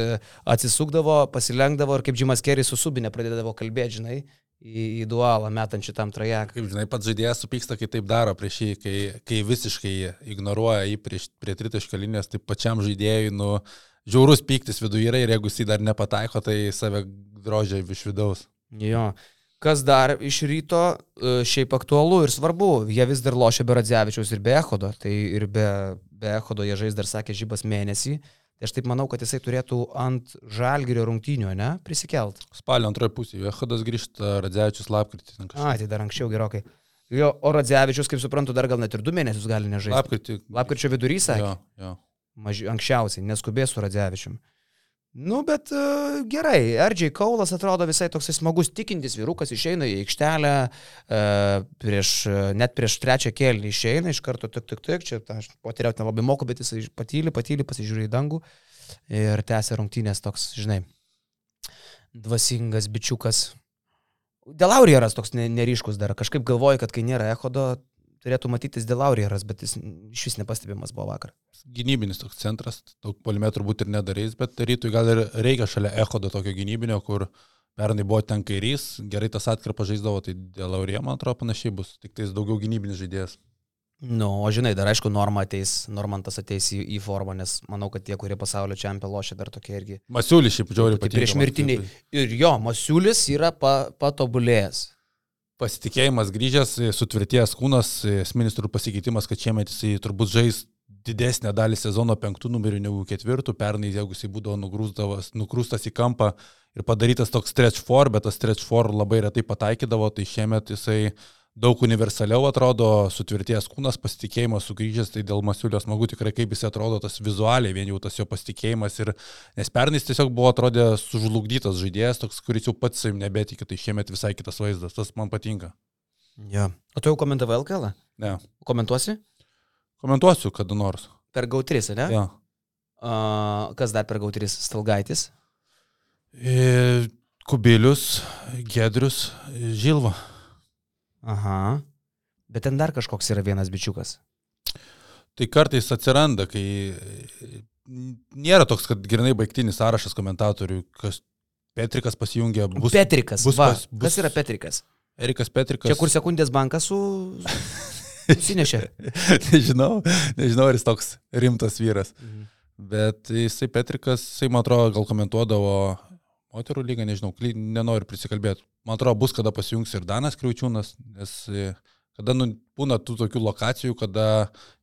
atsisukdavo, pasilenkdavo ir kaip Džimas Keris su Subinė pradėdavo kalbėti, žinai, į, į dualą metant šitam trajeką. Kaip žinai, pats žaidėjas supyksta, kai taip daro prieš jį, kai, kai visiškai ignoruoja jį prieš, prie tritaškio linijos, tai pačiam žaidėjui, nu, žiaurus pyktis viduje yra ir jeigu jis jį dar nepataiko, tai save drožia iš vidaus. Jo. Kas dar iš ryto e, šiaip aktualu ir svarbu, jie vis dar lošia be Radzevičiaus ir be Ehodo, tai ir be, be Ehodo jie žais dar sakė žybas mėnesį. Tai aš taip manau, kad jisai turėtų ant žalgerio rungtynių, ne, prisikelt. Spalio antroje pusėje, Jehodas grįžta, Radzevičius lapkritį. A, tai dar anksčiau gerokai. Jo, o Radzevičius, kaip suprantu, dar gal net ir du mėnesius gali nežaisti. Lapkritį. Lapkričio vidurys, sakė. Jo, jo. Maži, anksčiausiai, neskubės su Radzevičium. Nu, bet uh, gerai, Erdžiai Kaulas atrodo visai toksai smagus tikintis vyrukas, išeina į aikštelę, uh, prieš, uh, net prieš trečią kėlinį išeina, iš karto tik, tik, tik, čia aš potiriauti nelabai moku, bet jis patyli, patyli, pasižiūri į dangų ir tęsia rungtynės toks, žinai, dvasingas bičiukas. Delaurieras toks ne- neryškus dar, kažkaip galvoju, kad kai nėra Ehodo, turėtų matytis Delaurieras, bet jis iš vis nepastebimas buvo vakar. Gynybinis toks centras, daug polimetrų būtų ir nedarys, bet rytui gal ir reikia šalia Ehodo tokio gynybinio, kur pernai buvo ten kairys, gerai tas atkarpas žaisdavo, tai dėl Aurė, man atrodo, panašiai bus, tik tais daugiau gynybinis žaidėjas. Nu, o žinai, dar aišku, Norma ateis, Normantas ateis į, į formą, nes manau, kad tie, kurie pasaulio čempionų lošia, dar tokie irgi. Masiulis šiaip Tai patinka. prieš mirtiniai. Ir jo, Masiulis yra pa, patobulėjęs. Pasitikėjimas grįžęs, sutvirtėjęs kūnas, esminis turbūt pasikeitimas, kad šiemet jisai turbūt žais didesnę dalį sezono penktų numerių negu ketvirtų, pernai jeigu jisai būdavo nugrūstas į kampą ir padarytas toks stretch for, bet tas stretch for labai retai pataikydavo, tai šiemet jisai daug universaliau atrodo, sutvirtėjęs kūnas, pasitikėjimas sugrįžęs, tai dėl Masiulio smagu tikrai kaip jis atrodo tas vizualiai, vien jau tas jo pasitikėjimas ir nes pernai jis tiesiog buvo atrodė sužlugdytas žaidėjas, toks, kuris jau pats savim nebetikė, tai šiemet visai kitas vaizdas, tas man patinka. Jo. O tu jau komentavai LKL? Ne. Komentuosi? Komentuosiu kada nors. Per GAU3, ne? Ja. Uh, kas dar per GAU3? Stalgaitis. E, Kubilius, Gedrius, Žilva. Aha. Bet ten dar kažkoks yra vienas bičiukas. Tai kartais atsiranda, kai nėra toks, kad grinai baigtinis sąrašas komentatorių, kas Petrikas pasijungia, bus Petrikas. bus va, pas- bus- Kas yra Petrikas? Erikas Petrikas. Čia kur sekundės bankas su... Sinešė. nežinau, nežinau, ar jis toks rimtas vyras. Mhm. Bet jisai Petrikas, jisai, man atrodo, gal komentuodavo moterų lygą, nežinau, nenoriu prisikalbėti. Man atrodo, bus kada pasijungs ir Danas Kriaučiūnas, nes e, kada nu, būna tų tokių lokacijų, kada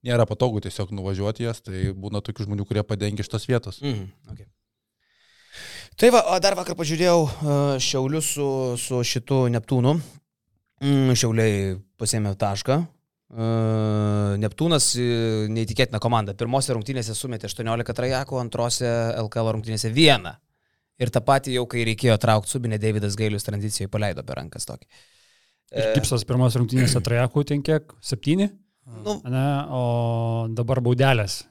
nėra patogu tiesiog nuvažiuoti jas, tai būna tokių žmonių, kurie padengia šitos vietos. Mhm. Okay. Tai va, dar vakar pažiūrėjau uh, Šiaulius su, su šitu Neptūnu. Mm, šiauliai pasėmė tašką. Uh, Neptūnas neįtikėtina komanda. Pirmose rungtynėse sumetė 18 trajakų, antrose LKL rungtynėse vieną. Ir tą patį jau, kai reikėjo traukti subinę, Davidas Gailius tranzicijoje paleido per rankas tokį. Ir Gipsas pirmos rungtynėse trajakų ten kiek? Septyni? Nu, Ne, o dabar baudelės.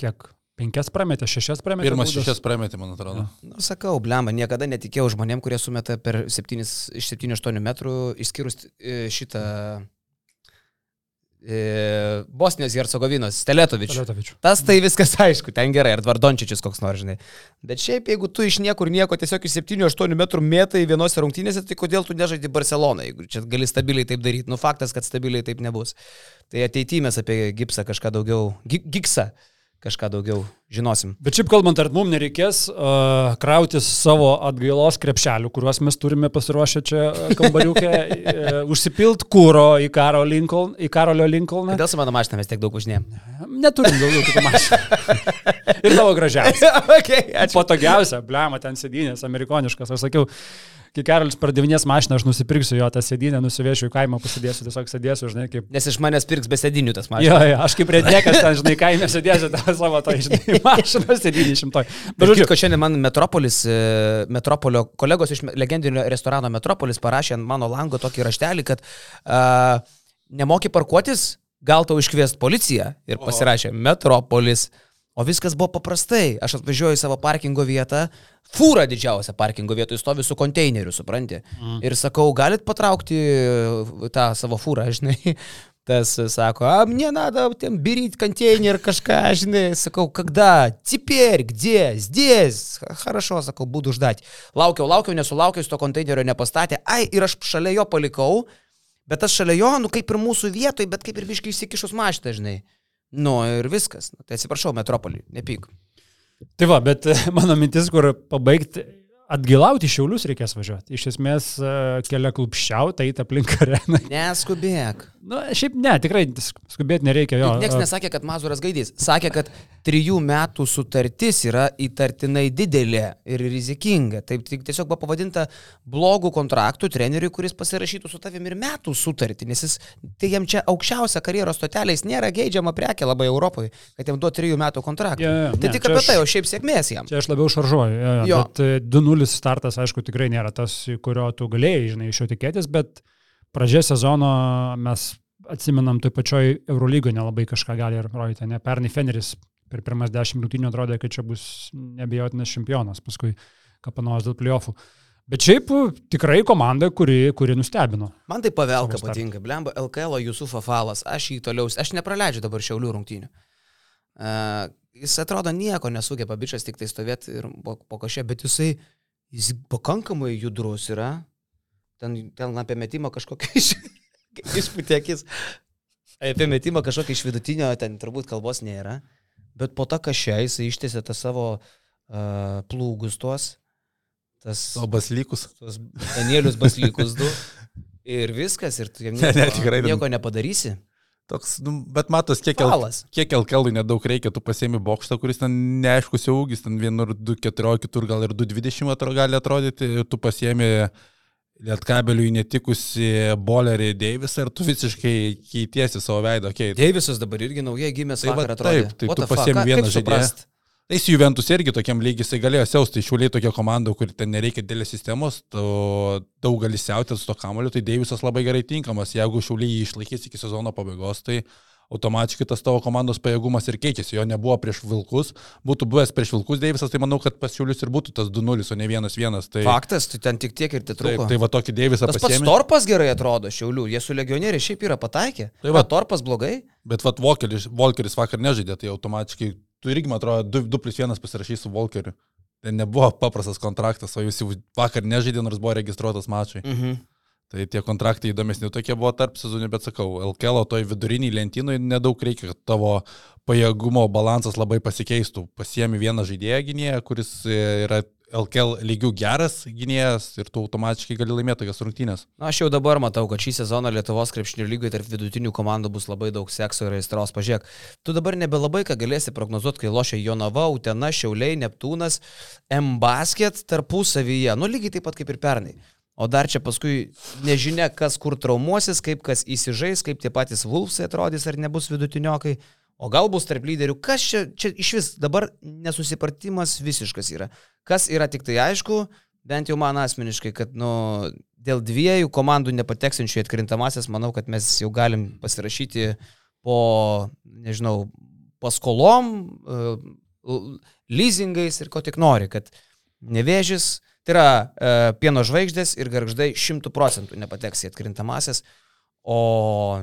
Kiek? Penkias prametė, šešias prametė. Pirmas baudas? šešias prametė, man atrodo. nu, sakau, blemba, niekada netikėjau žmonėm, kurie sumeta per 7, iš 7-8 metrų, išskyrus e, šitą e, Bosnijos Hercegovinos, Steletovičių. Teletovičių. Tas tai viskas aišku, ten gerai, ir Tvardončičius koks nors, žinai. Bet šiaip, jeigu tu iš niekur nieko tiesiog iš 7-8 metrų metai vienose rungtynėse, tai kodėl tu nežaidži Barceloną, jeigu čia gali stabiliai taip daryti? Nu, faktas, kad stabiliai taip nebus. Tai ateityje mes apie Gipsą kažką daugiau, Gi- Giksą kažką daugiau žinosim. Bet šiaip kalbant, ar mums nereikės uh, krautis savo atgailos krepšelių, kuriuos mes turime pasiruošę čia kambariukė, uh, užsipilt kūro į, karo Lincoln, į Karolio Lincolną. Kodėl su mano mašina mes tiek daug užnėm? Neturim daugiau tokių mašinų. Ir tavo gražiausia. okay, ačiū. Patogiausia, blema, ten sėdynės, amerikoniškas. Aš sakiau, kai Karolis pardavinės mašiną, aš nusipirksiu jo tą sėdynę, nusivešiu į kaimą, pasidėsiu, tiesiog sėdėsiu, žinai, kaip... Nes iš manęs pirks be sėdinių tas Jo, mašinas. jo, aš kaip rednekas ten, žinai, kaime sėdėsiu tą savo, tą, žinai, mašiną sėdynį šimtoj. Bet, žodžiu, žodžiu, šiandien man Metropolis, e, Metropolio kolegos iš legendinio restorano Metropolis parašė ant mano lango tokį raštelį, kad uh, nemoki parkuotis, gal tau iškviest policiją ir pasirašė Metropolis. O viskas buvo paprastai. Aš atvažiuoju į savo parkingo vietą, fūra didžiausia parkingo vietoje stovi su konteineriu, supranti. Mm. Ir sakau, galit patraukti tą savo fūrą, žinai. Tas sako, а мне надо там берить контейнер, kažką, žinai, sakau, когда, теперь, где, здесь, хорошо, sakau, būdu ždать. Laukiau, laukiau, nesulaukiau, to konteinerio nepastatė, ai, ir aš šalia jo palikau, bet aš šalia jo, nu kaip ir mūsų vietoj, bet kaip ir biškai įsikišus mašitą, žinai. Nu ir viskas. Nu, tai atsiprašau, metropolį, nepyk. Tai va, bet mano mintis, kur pabaigti Atgilauti šiaulius reikės važiuoti. Iš esmės, e, kelia klupščiauta į tą aplink areną. Neskubėk. Na, nu, šiaip ne, tikrai skubėti nereikia jo. Niekas nesakė, kad Mazuras gaidys. Sakė, kad trijų metų sutartis yra įtartinai didelė ir rizikinga. Taip tiesiog buvo pavadinta blogų kontraktų treneriui, kuris pasirašytų su tavimi ir metų sutartį, nes jis, tai jam čia aukščiausia karjeros stotelė, jis nėra geidžiama prekė labai Europoje, kad jam duo trijų metų kontraktą. Ja, ja, tai ne, tik apie aš, tai, o šiaip sėkmės jam. Čia aš labiau šaržuoju. Ja, ja, 2-0 Liverpoolis startas, aišku, tikrai nėra tas, kurio tu galėjai, žinai, iš jo tikėtis, bet pradžia sezono mes atsimenam, toj pačioj Eurolygoje nelabai kažką gali ir rodyti, ne, pernai Feneris per pirmas dešimt rungtynių atrodė, kad čia bus nebejotinas čempionas, paskui kapanos dėl playoffų. Bet šiaip tikrai komanda, kuri, kuri nustebino. Man tai pavelka patinka, blemba LKL Jusufo falas, aš jį toliau, aš nepraleidžiu dabar šiaulių rungtynių. Uh, jis atrodo nieko nesugeba bičias tik tai stovėti ir po, po kažkiek, bet jisai jis pakankamai judrus yra. Ten, ten apie metimą kažkokį iš, išputėkis. Apie metimą kažkokį iš vidutinio, ten turbūt kalbos nėra. Bet po tą kažkiek jisai ištėsi tą savo uh, plūgus tuos. Tas, O baslykus. tuos Danielius baslykus du. Ir viskas, ir tu jam Ne, nieko, ne, tikrai ten- nieko nepadarysi. Toks, nu, bet matos, kiek, L, Falas. kiek LKL nedaug reikia, tu pasiemi bokštą, kuris ten neaiškus jau ūgis, ten vienur 2,14, kitur gal ir 2,20 atro gali atrodyti, tu pasiemi lietkabeliui netikusi bolerį Deivisą ir tu visiškai keitiesi savo veidą. Okay. Deivisas dabar irgi naujai gimęs Tai va atrodė. taip, tai tu pasiemi vieną žaidėją. Tai su Juventus irgi tokiam lygiai jisai galėjo siausti, šiuliai tokia komanda, kur ten nereikia dėlės sistemos, daug gali siauti su to kamoliu, tai Deivisas labai gerai tinkamas, jeigu šiuliai jį išlaikys iki sezono pabaigos, tai automatiškai tas tavo komandos pajėgumas ir keičiasi, jo nebuvo prieš Vilkus, būtų buvęs prieš Vilkus Deivisas, tai manau, kad pas šiulius ir būtų tas 2-0, o ne 1-1. Tai, Faktas, tu ten tik tiek ir tai, trūko. tai va tokį Deivisą Tas pats. Torpas gerai atrodo, šiaulių, jie su legionieriai šiaip yra pataikę. Tai va- va, Torpas blogai. Bet vat Volkeris, Volkeris vakar nežaidė, tai automatiškai, tu irgi, man atrodo, 2, 2 plus 1 pasirašys su Volkeriu. Tai nebuvo paprastas kontraktas, o jūs jau vakar nežaidė, nors buvo registruotas mačui. Mhm. Tai tie kontraktai įdomesni tokie buvo tarp sezonų, bet sakau, LKL toj viduriniai lentynui nedaug reikia, kad tavo pajėgumo balansas labai pasikeistų. Pasiemi vieną žaidėją gynėją, kuris e, yra LKL lygių geras gynėjas ir tu automatiškai gali laimėti tokias rungtynės. Na, aš jau dabar matau, kad šį sezoną Lietuvos krepšinio lygoje tarp vidutinių komandų bus labai daug sekso ir aistros. Pažiūrėk, tu dabar nebelabai ką galėsi prognozuoti, kai lošia Jonava, Utena, Šiauliai, Neptūnas, M-Basket tarpusavyje. Nu, lygiai taip pat kaip ir pernai. O dar čia paskui nežinia, kas kur traumuosis, kaip kas įsižais, kaip tie patys Vulfsai atrodys, ar nebus vidutiniokai. O gal bus tarp lyderių, kas čia, čia iš vis dabar nesusipratimas visiškas yra. Kas yra tik tai aišku, bent jau man asmeniškai, kad nu, dėl dviejų komandų nepateksinčių atkrintamasias, manau, kad mes jau galim pasirašyti po, nežinau, paskolom, e, leasingais ir ko tik nori, kad nevėžis, tai yra e, pieno žvaigždės ir garždai šimtų procentų nepateks į atkrintamasias, o,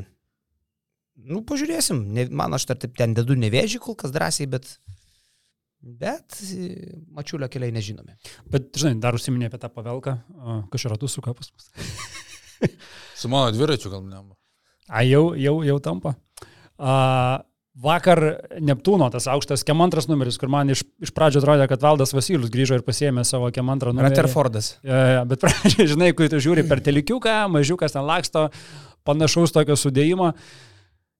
nu, pažiūrėsim, ne, man aš dar taip ten dedu nevėžį kol kas drąsiai, bet, bet e, mačiulio keliai nežinomi. Bet, žinai, dar užsiminė apie tą pavelką, kažkur ratus suka pas mus. Su mano dviračiu gal ne. A, jau, jau, jau tampa. A, vakar Neptūno tas aukštas kemantras numeris, kur man iš, iš pradžio atrodė, kad Valdas Vasilius grįžo ir pasiėmė savo kemantrą numerį. Rutherfordas. Ja, ja, bet pradžioje, žinai, kai tu žiūri per telikiuką, mažiukas ten laksto, panašaus tokio sudėjimo.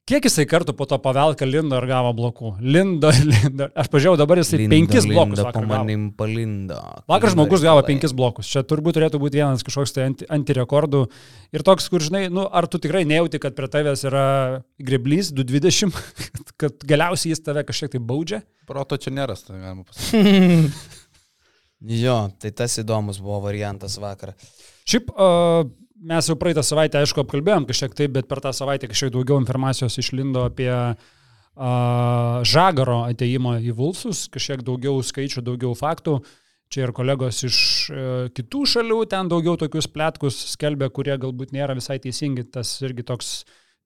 Kiek jisai kartų po to pavelką lindo ir gavo blokų? Lindo, lindo. Aš pažiūrėjau, dabar jisai Lindo, penkis lindo, blokus vakar po gavo. manim palindo. Vakar Lindo žmogus gavo penkis blokus. Čia turbūt turėtų būti vienas kažkoks tai anti, antirekordų. Ir toks, kur žinai, nu, ar tu tikrai nejauti, kad prie tavęs yra greblys 220, kad, kad galiausiai jis tave kažkiek tai baudžia? Proto čia nėra, tai galima pasakyti. Jo, tai tas įdomus buvo variantas vakar. Šiaip uh, mes jau praeitą savaitę, aišku, apkalbėjom kažkiek taip, bet per tą savaitę kažkiek daugiau informacijos išlindo apie uh, Žagaro ateimą į Vulsus, kažkiek daugiau skaičių, daugiau faktų. Čia ir kolegos iš uh, kitų šalių ten daugiau tokius plėtkus skelbia, kurie galbūt nėra visai teisingi. Tas irgi toks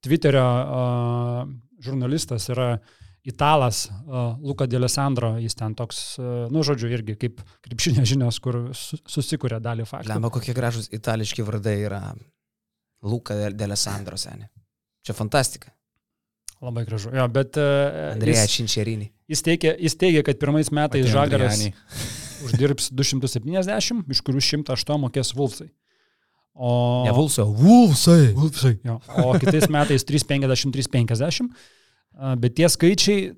Twitterio uh, žurnalistas yra italas uh, Luka D'Alessandro, jis ten toks, uh, nu, žodžiu, irgi kaip krepšinio žinios, kur su, susikuria dalį faktų. Lemba, kokie gražus itališki vardai yra Luka D'Alessandro seniai. Čia fantastika. Labai gražu. Jo, bet... Uh, Andrėja Činčerinį. Jis teigia, jis teigia, kad pirmais metais Žagaras uždirbs 270, iš kurių 108 mokės Vulfsai. O... Ne Vulfsai, Vulfsai. Vulfsai. Jo. O kitais metais 350-350. Bet tie skaičiai,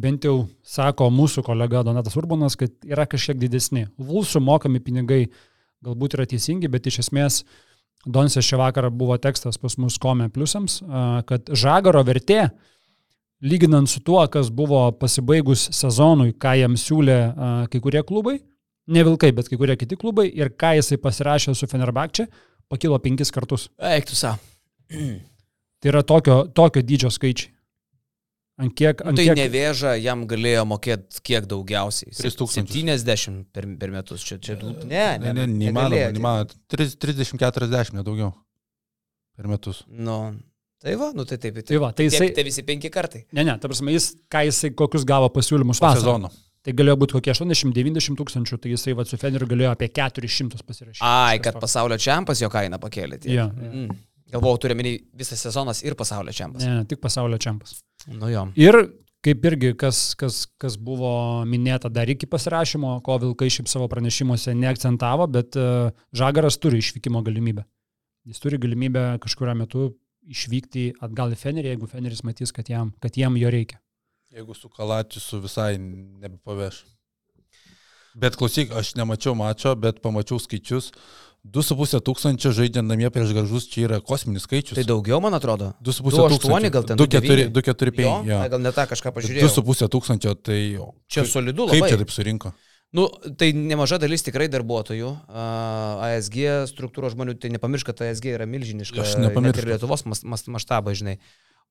bent jau sako mūsų kolega Donatas Urbanas, kad yra kažkiek didesni. Vulfsų mokami pinigai galbūt yra teisingi, bet iš esmės Donsės šį vakarą buvo tekstas pas mus Kome Pliusams, kad Žagaro vertė lyginant su tuo, kas buvo pasibaigus sezonui, ką jam siūlė kai kurie klubai, ne Vilkai, bet kai kurie kiti klubai, ir ką jisai pasirašė su Fenerbakčia, pakilo penkis kartus. Eik tu sa. tai yra tokio, tokio dydžio skaičiai. Ant kiek, ant tai kiek... nevėža jam galėjo mokėti kiek daugiausiai? 3000. 70 per, per metus. Čia, čia, ne, ne, ne, neįmanoma, neįmanoma. 30-40 nedaugiau per metus. Nu, Tai va, nu tai taip. Tai, tai va, tai jisai... Tai visi penki kartai. Ne, ne, ta prasme, jis, ką jisai, kokius gavo pasiūlymus vasarą. Sezono. Tai galėjo būti kokie 80-90 tūkstančių, tai jisai va, su Feneriu galėjo apie 400 pasirašyti. Ai, kad pasaulio čempas jo kainą pakėlė. Ja, ja. Mm. Galvojau, turiu menį visas sezonas ir pasaulio čempas. Ne, ne, tik pasaulio čempas. Nu jo. Ir kaip irgi, kas, kas, kas buvo minėta dar iki pasirašymo, ko Vilkai šiaip savo pranešimuose neakcentavo, bet uh, Žagaras turi išvykimo galimybę. Jis turi galimybę kažkurio metu išvykti atgal į Fenerį, jeigu Feneris matys, kad jam, kad jam jo reikia. Jeigu su Kalatisu visai nebepaveš. Bet klausyk, aš nemačiau mačo, bet pamačiau skaičius. 2,5 tūkstančio žaidžiant namie prieš garžus, čia yra kosminis skaičius. Tai daugiau, man atrodo. 2,5 tūkstančio. gal ten 2,4,5. Gal ne tą kažką pažiūrėjau. 2,5 tūkstančio, tai... Čia solidu labai. Kaip čia taip surinko? Nu, tai nemaža dalis tikrai darbuotojų, ASG struktūros žmonių, tai nepamiršk, kad ASG yra milžiniška. Aš nepamiršau. Ir Lietuvos maštabą, žinai.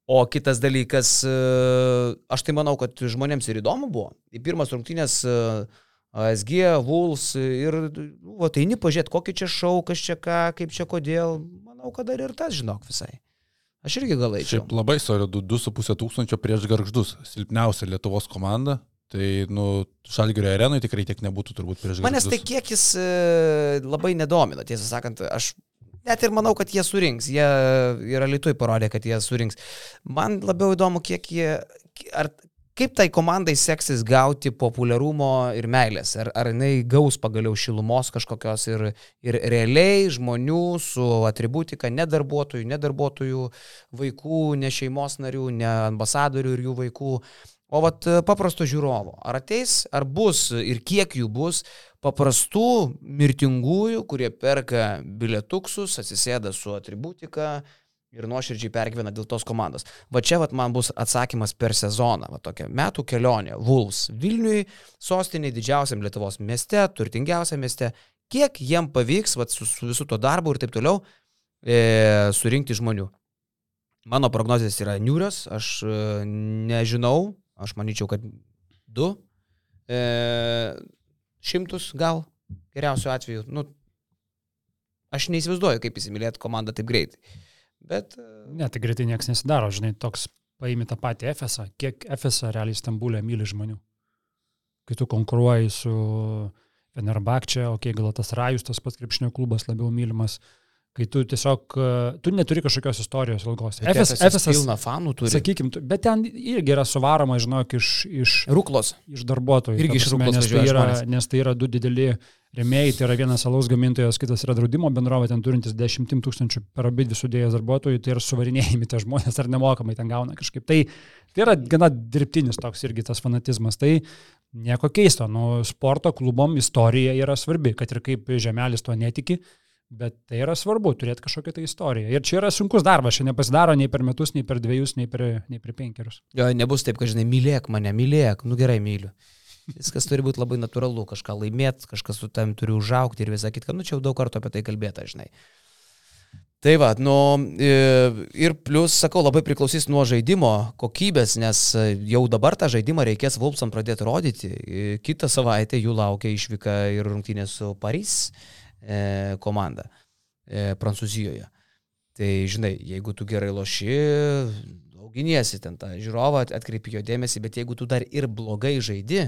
O kitas dalykas, aš tai manau, kad žmonėms ir įdomu buvo. Į pirmas rungtynės ASG, Vuls ir, nu, o tai eini pažiūrėti, kokį čia šau, kas čia ką, kaip čia kodėl. Manau, kad dar ir tas žinok visai. Aš irgi galai. Šiaip labai solidu, 2,5 tūkstančio prieš garždus. Silpniausia Lietuvos komanda. Tai, nu, Šalgirio arenui tikrai tiek nebūtų turbūt prieš garždus. Manęs tai kiek jis e, labai nedomina, tiesą sakant, aš net ir manau, kad jie surinks. Jie yra Lietuvai parodė, kad jie surinks. Man labiau įdomu, kiek jie, ar, kaip tai komandai seksis gauti populiarumo ir meilės. Ar, ar jinai gaus pagaliau šilumos kažkokios ir, ir realiai žmonių su atributika, ne darbuotojų, ne darbuotojų vaikų, ne šeimos narių, ne ambasadorių ir jų vaikų. O vat paprasto žiūrovo, ar ateis, ar bus ir kiek jų bus paprastų mirtingųjų, kurie perka bilietuksus, atsisėda su atributika ir nuoširdžiai pergyvena dėl tos komandos. Va čia vat man bus atsakymas per sezoną, va tokia metų kelionė. Vuls Vilniui, sostiniai didžiausiam Lietuvos mieste, turtingiausiam mieste, kiek jiem pavyks vat, su, su visu to darbu ir taip toliau e, surinkti žmonių. Mano prognozijas yra niūrios, aš e, nežinau, Aš manyčiau, kad du e, šimtus gal geriausiu atveju. Nu, aš neįsivaizduoju, kaip įsimylėti komandą taip greitai. Bet... Ne, tai greitai niekas nesidaro, žinai, toks paimi tą patį FSA, kiek FSA realiai Stambulė myli žmonių. Kai tu konkuruoji su Fenerbakčia, okei, okay, gal tas Rajus, tas pats krepšinio klubas labiau mylimas, kai tu tiesiog, tu neturi kažkokios istorijos ilgos. FS, FS pilna fanų turi. Sakykim, bet ten irgi yra suvaroma, žinok, iš, iš Rūklos. Iš darbuotojų. Irgi iš Rūklos. Nes, tai yra, nes tai yra du dideli remėjai, tai yra vienas alaus gamintojas, kitas yra draudimo bendrovė, ten turintis dešimtim tūkstančių per abi dvi sudėjęs darbuotojų, tai yra suvarinėjami tie žmonės ar nemokamai ten gauna kažkaip. Tai, tai yra gana dirbtinis toks irgi tas fanatizmas. Tai nieko keisto, nu, sporto klubom istorija yra svarbi, kad ir kaip žemelis to netiki Bet tai yra svarbu, turėti kažkokią tai istoriją. Ir čia yra sunkus darbas, čia nepasidaro nei per metus, nei per dviejus, nei per, nei per penkerius. Jo, nebus taip, kad, žinai, mylėk mane, mylėk, nu gerai myliu. Viskas turi būti labai natūralu, kažką laimėti, kažkas su tam turi užaukti ir visą kitką, nu čia jau daug kartų apie tai kalbėta, žinai. Tai va, nu, ir plus, sakau, labai priklausys nuo žaidimo kokybės, nes jau dabar tą žaidimą reikės Vulpsam pradėti rodyti. Kitą savaitę jų laukia išvyka ir rungtynės su Paris e, komanda e, Prancūzijoje. Tai žinai, jeigu tu gerai loši, auginiesi ten tą žiūrovą, atkreipi jo dėmesį, bet jeigu tu dar ir blogai žaidi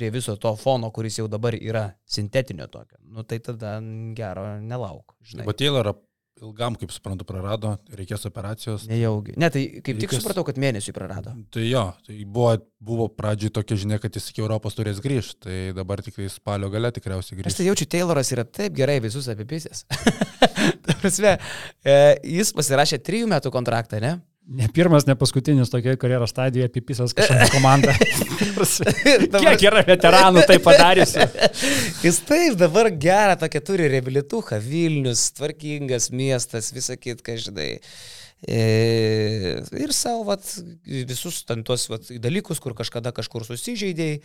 prie viso to fono, kuris jau dabar yra sintetinio tokio, nu tai tada gero nelauk. O Taylorą ilgam, kaip suprantu, prarado, reikės operacijos. Nejaugi. Ne, tai kaip tik Reikės- supratau, kad mėnesių prarado. Tai jo, tai buvo, buvo pradžioj tokia žinia, kad jis iki Europos turės grįžti, tai dabar tik tai spalio gale tikriausiai Aš grįžti. tai jaučiu, Tayloras yra taip gerai visus apipisęs. Prasme, e, jis pasirašė trijų metų kontraktą, ne? Ne pirmas, ne paskutinis tokia karjeros stadija apipisas kažkokią komandą. Kiek yra veteranų tai padarysiu? Jis taip dabar gerą tokią turi reabilituką. Vilnius, tvarkingas miestas, visą kitką, žinai. E, ir savo vat, visus ten tuos vat, dalykus, kur kažkada kažkur susižeidėjai,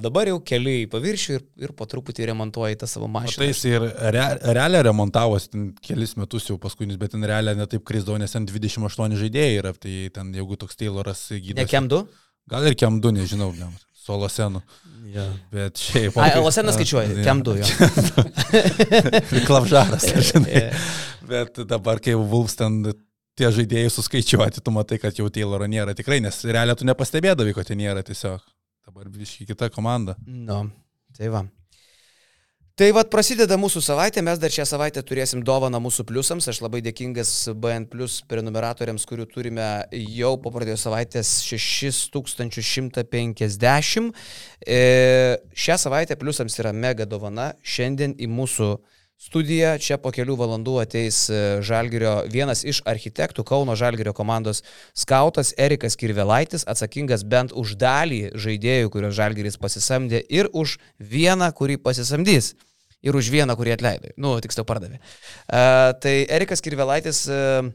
dabar jau keliai į paviršių ir, ir po truputį remontuoji tą savo mašiną. tai jis ir re, realią remontavosi ten kelis metus jau paskutinis, bet ten realią netaip krizdavo, nes ten 28 žaidėjai yra, tai ten jeigu toks Tayloras Ne gydas. kem du? Gal ir kem du, nežinau, ne, solo senų. Ja. Bet šiaip. Ai, Loseną skaičiuoji, kem du jo. Klavžaras, žinai. Ja. Bet dabar, kai Vulfs ten tie žaidėjai suskaičiuoti, tu matai, kad jau Tayloro nėra tikrai, nes realiai tu nepastebėdavai, kad ten nėra tiesiog. Dabar visiškai kita komanda. Nu, tai va. Tai vad prasideda mūsų savaitė, mes dar šią savaitę turėsim dovaną mūsų pliusams. Aš labai dėkingas BN Plus prenumeratoriams, kurių turime jau po pradėjo savaitės 6150. E, šią savaitę pliusams yra mega dovana. Šiandien į mūsų studiją čia po kelių valandų ateis e, Žalgirio vienas iš architektų Kauno Žalgirio komandos skautas Erikas Kirvelaitis, atsakingas bent už dalį žaidėjų, kuriuos Žalgiris pasisamdė ir už vieną, kurį pasisamdys. Ir už vieną, kurį atleido. Nu, tiksliau pardavė. Uh, tai Erikas Kirvelaitis uh,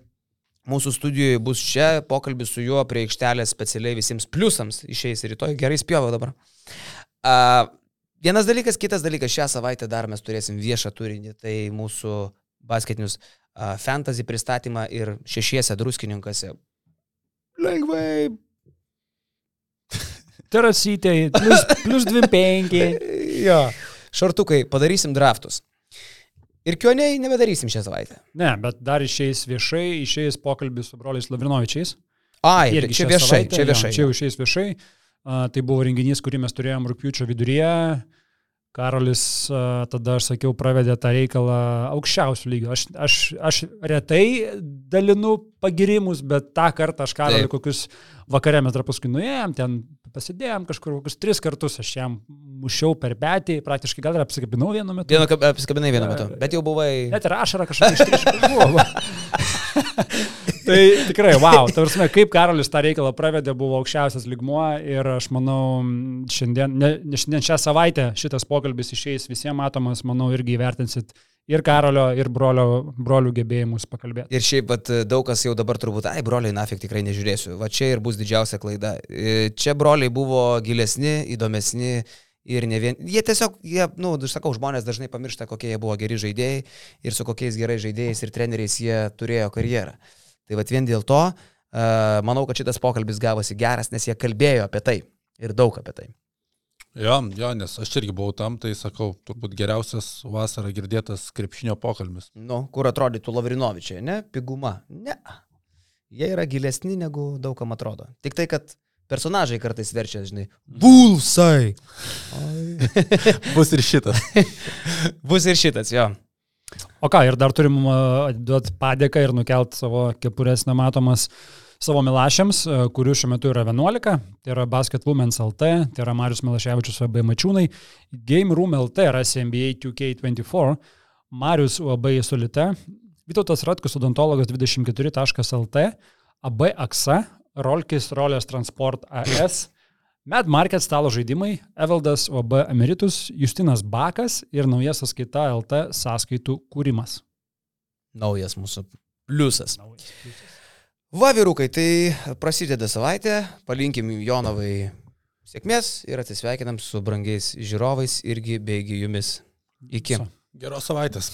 mūsų studijoje bus čia, pokalbis su juo prie aikštelės specialiai visiems pliusams išeis rytoj. Gerai spjovau dabar. Uh, vienas dalykas, kitas dalykas, šią savaitę dar mes turėsim viešą turinį, tai mūsų basketinius uh, fantasy pristatymą ir šešiese druskininkose. Lengvai. Terasytė, plus, plus 25. Jo. Šartukai, padarysim draftus. Ir kioniai nebedarysim šią savaitę. Ne, bet dar išeis viešai, išeis pokalbis su broliais Lavrinovičiais. Ai, Irgi čia viešai, savaitę, čia jo, viešai. Čia jau išeis viešai. A, tai buvo renginys, kurį mes turėjom rūpiučio viduryje. Karolis tada, aš sakiau, pravedė tą reikalą aukščiausių lygių. Aš, aš, aš retai dalinu pagirimus, bet tą kartą aš Karolį Taip. kokius vakarė mes dar paskui nuėjom, ten pasidėjom kažkur kokius tris kartus, aš jam mušiau per petį, praktiškai gal ir apsikabinau vienu metu. Vienu apsikabinai vienu metu, bet jau buvai... Net ir ašara kažkokia ištryškė buvo. tai tikrai, wow, ta prasme, kaip Karolis tą reikalą pravedė, buvo aukščiausias ligmuo ir aš manau, šiandien, ne, šiandien šią savaitę šitas pokalbis išeis visiems matomas, manau, irgi įvertinsit ir Karolio, ir brolio, brolių gebėjimus pakalbėti. Ir šiaip pat daug kas jau dabar turbūt, ai, broliai, nafik tikrai nežiūrėsiu. Va čia ir bus didžiausia klaida. E, Čia broliai buvo gilesni, įdomesni ir ne vien... Jie tiesiog, jie, na, nu, sakau, žmonės dažnai pamiršta, kokie jie buvo geri žaidėjai ir su kokiais gerai žaidėjais ir treneriais jie turėjo karjerą. Tai va vien dėl to, uh, manau, kad šitas pokalbis gavosi geras, nes jie kalbėjo apie tai ir daug apie tai. Jo, jo, nes aš irgi buvau tam, tai sakau, turbūt geriausias vasarą girdėtas krepšinio pokalbis. Nu, kur atrodytų Lavrinovičiai, ne? Piguma. Ne. Jie yra gilesni negu daugam atrodo. Tik tai, kad personažai kartais verčia, žinai, bulsai. Bus ir šitas. Bus ir šitas, jo. O ką, ir dar turim duoti padėką ir nukelt savo kepurės nematomas savo milašiams, kurių šiuo metu yra 11. Tai yra Basket Women's LT, tai yra Marius Milaševičius AB Mačiūnai, Game Room LT yra CNBA 2K24, Marius UAB Solite, Vytautas Ratkus odontologas 24.lt, AB AXA, Rolkis Rolės Transport AS, Med Market stalo žaidimai, Evaldas OB Emeritus, Justinas Bakas ir nauja sąskaita LT sąskaitų kūrimas. Naujas mūsų pliusas. Va, vyrukai, tai prasideda savaitė, palinkim Jonovai sėkmės ir atsisveikinam su brangiais žiūrovais irgi beigi jumis. Iki. Geros savaitės.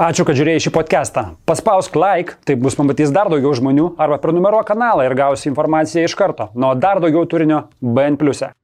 Ačiū, kad žiūrėjai šį podcastą. Paspausk like, taip bus pamatys dar daugiau žmonių, arba prenumeruok kanalą ir gausi informaciją iš karto. Nuo dar daugiau turinio BN ⁇. E.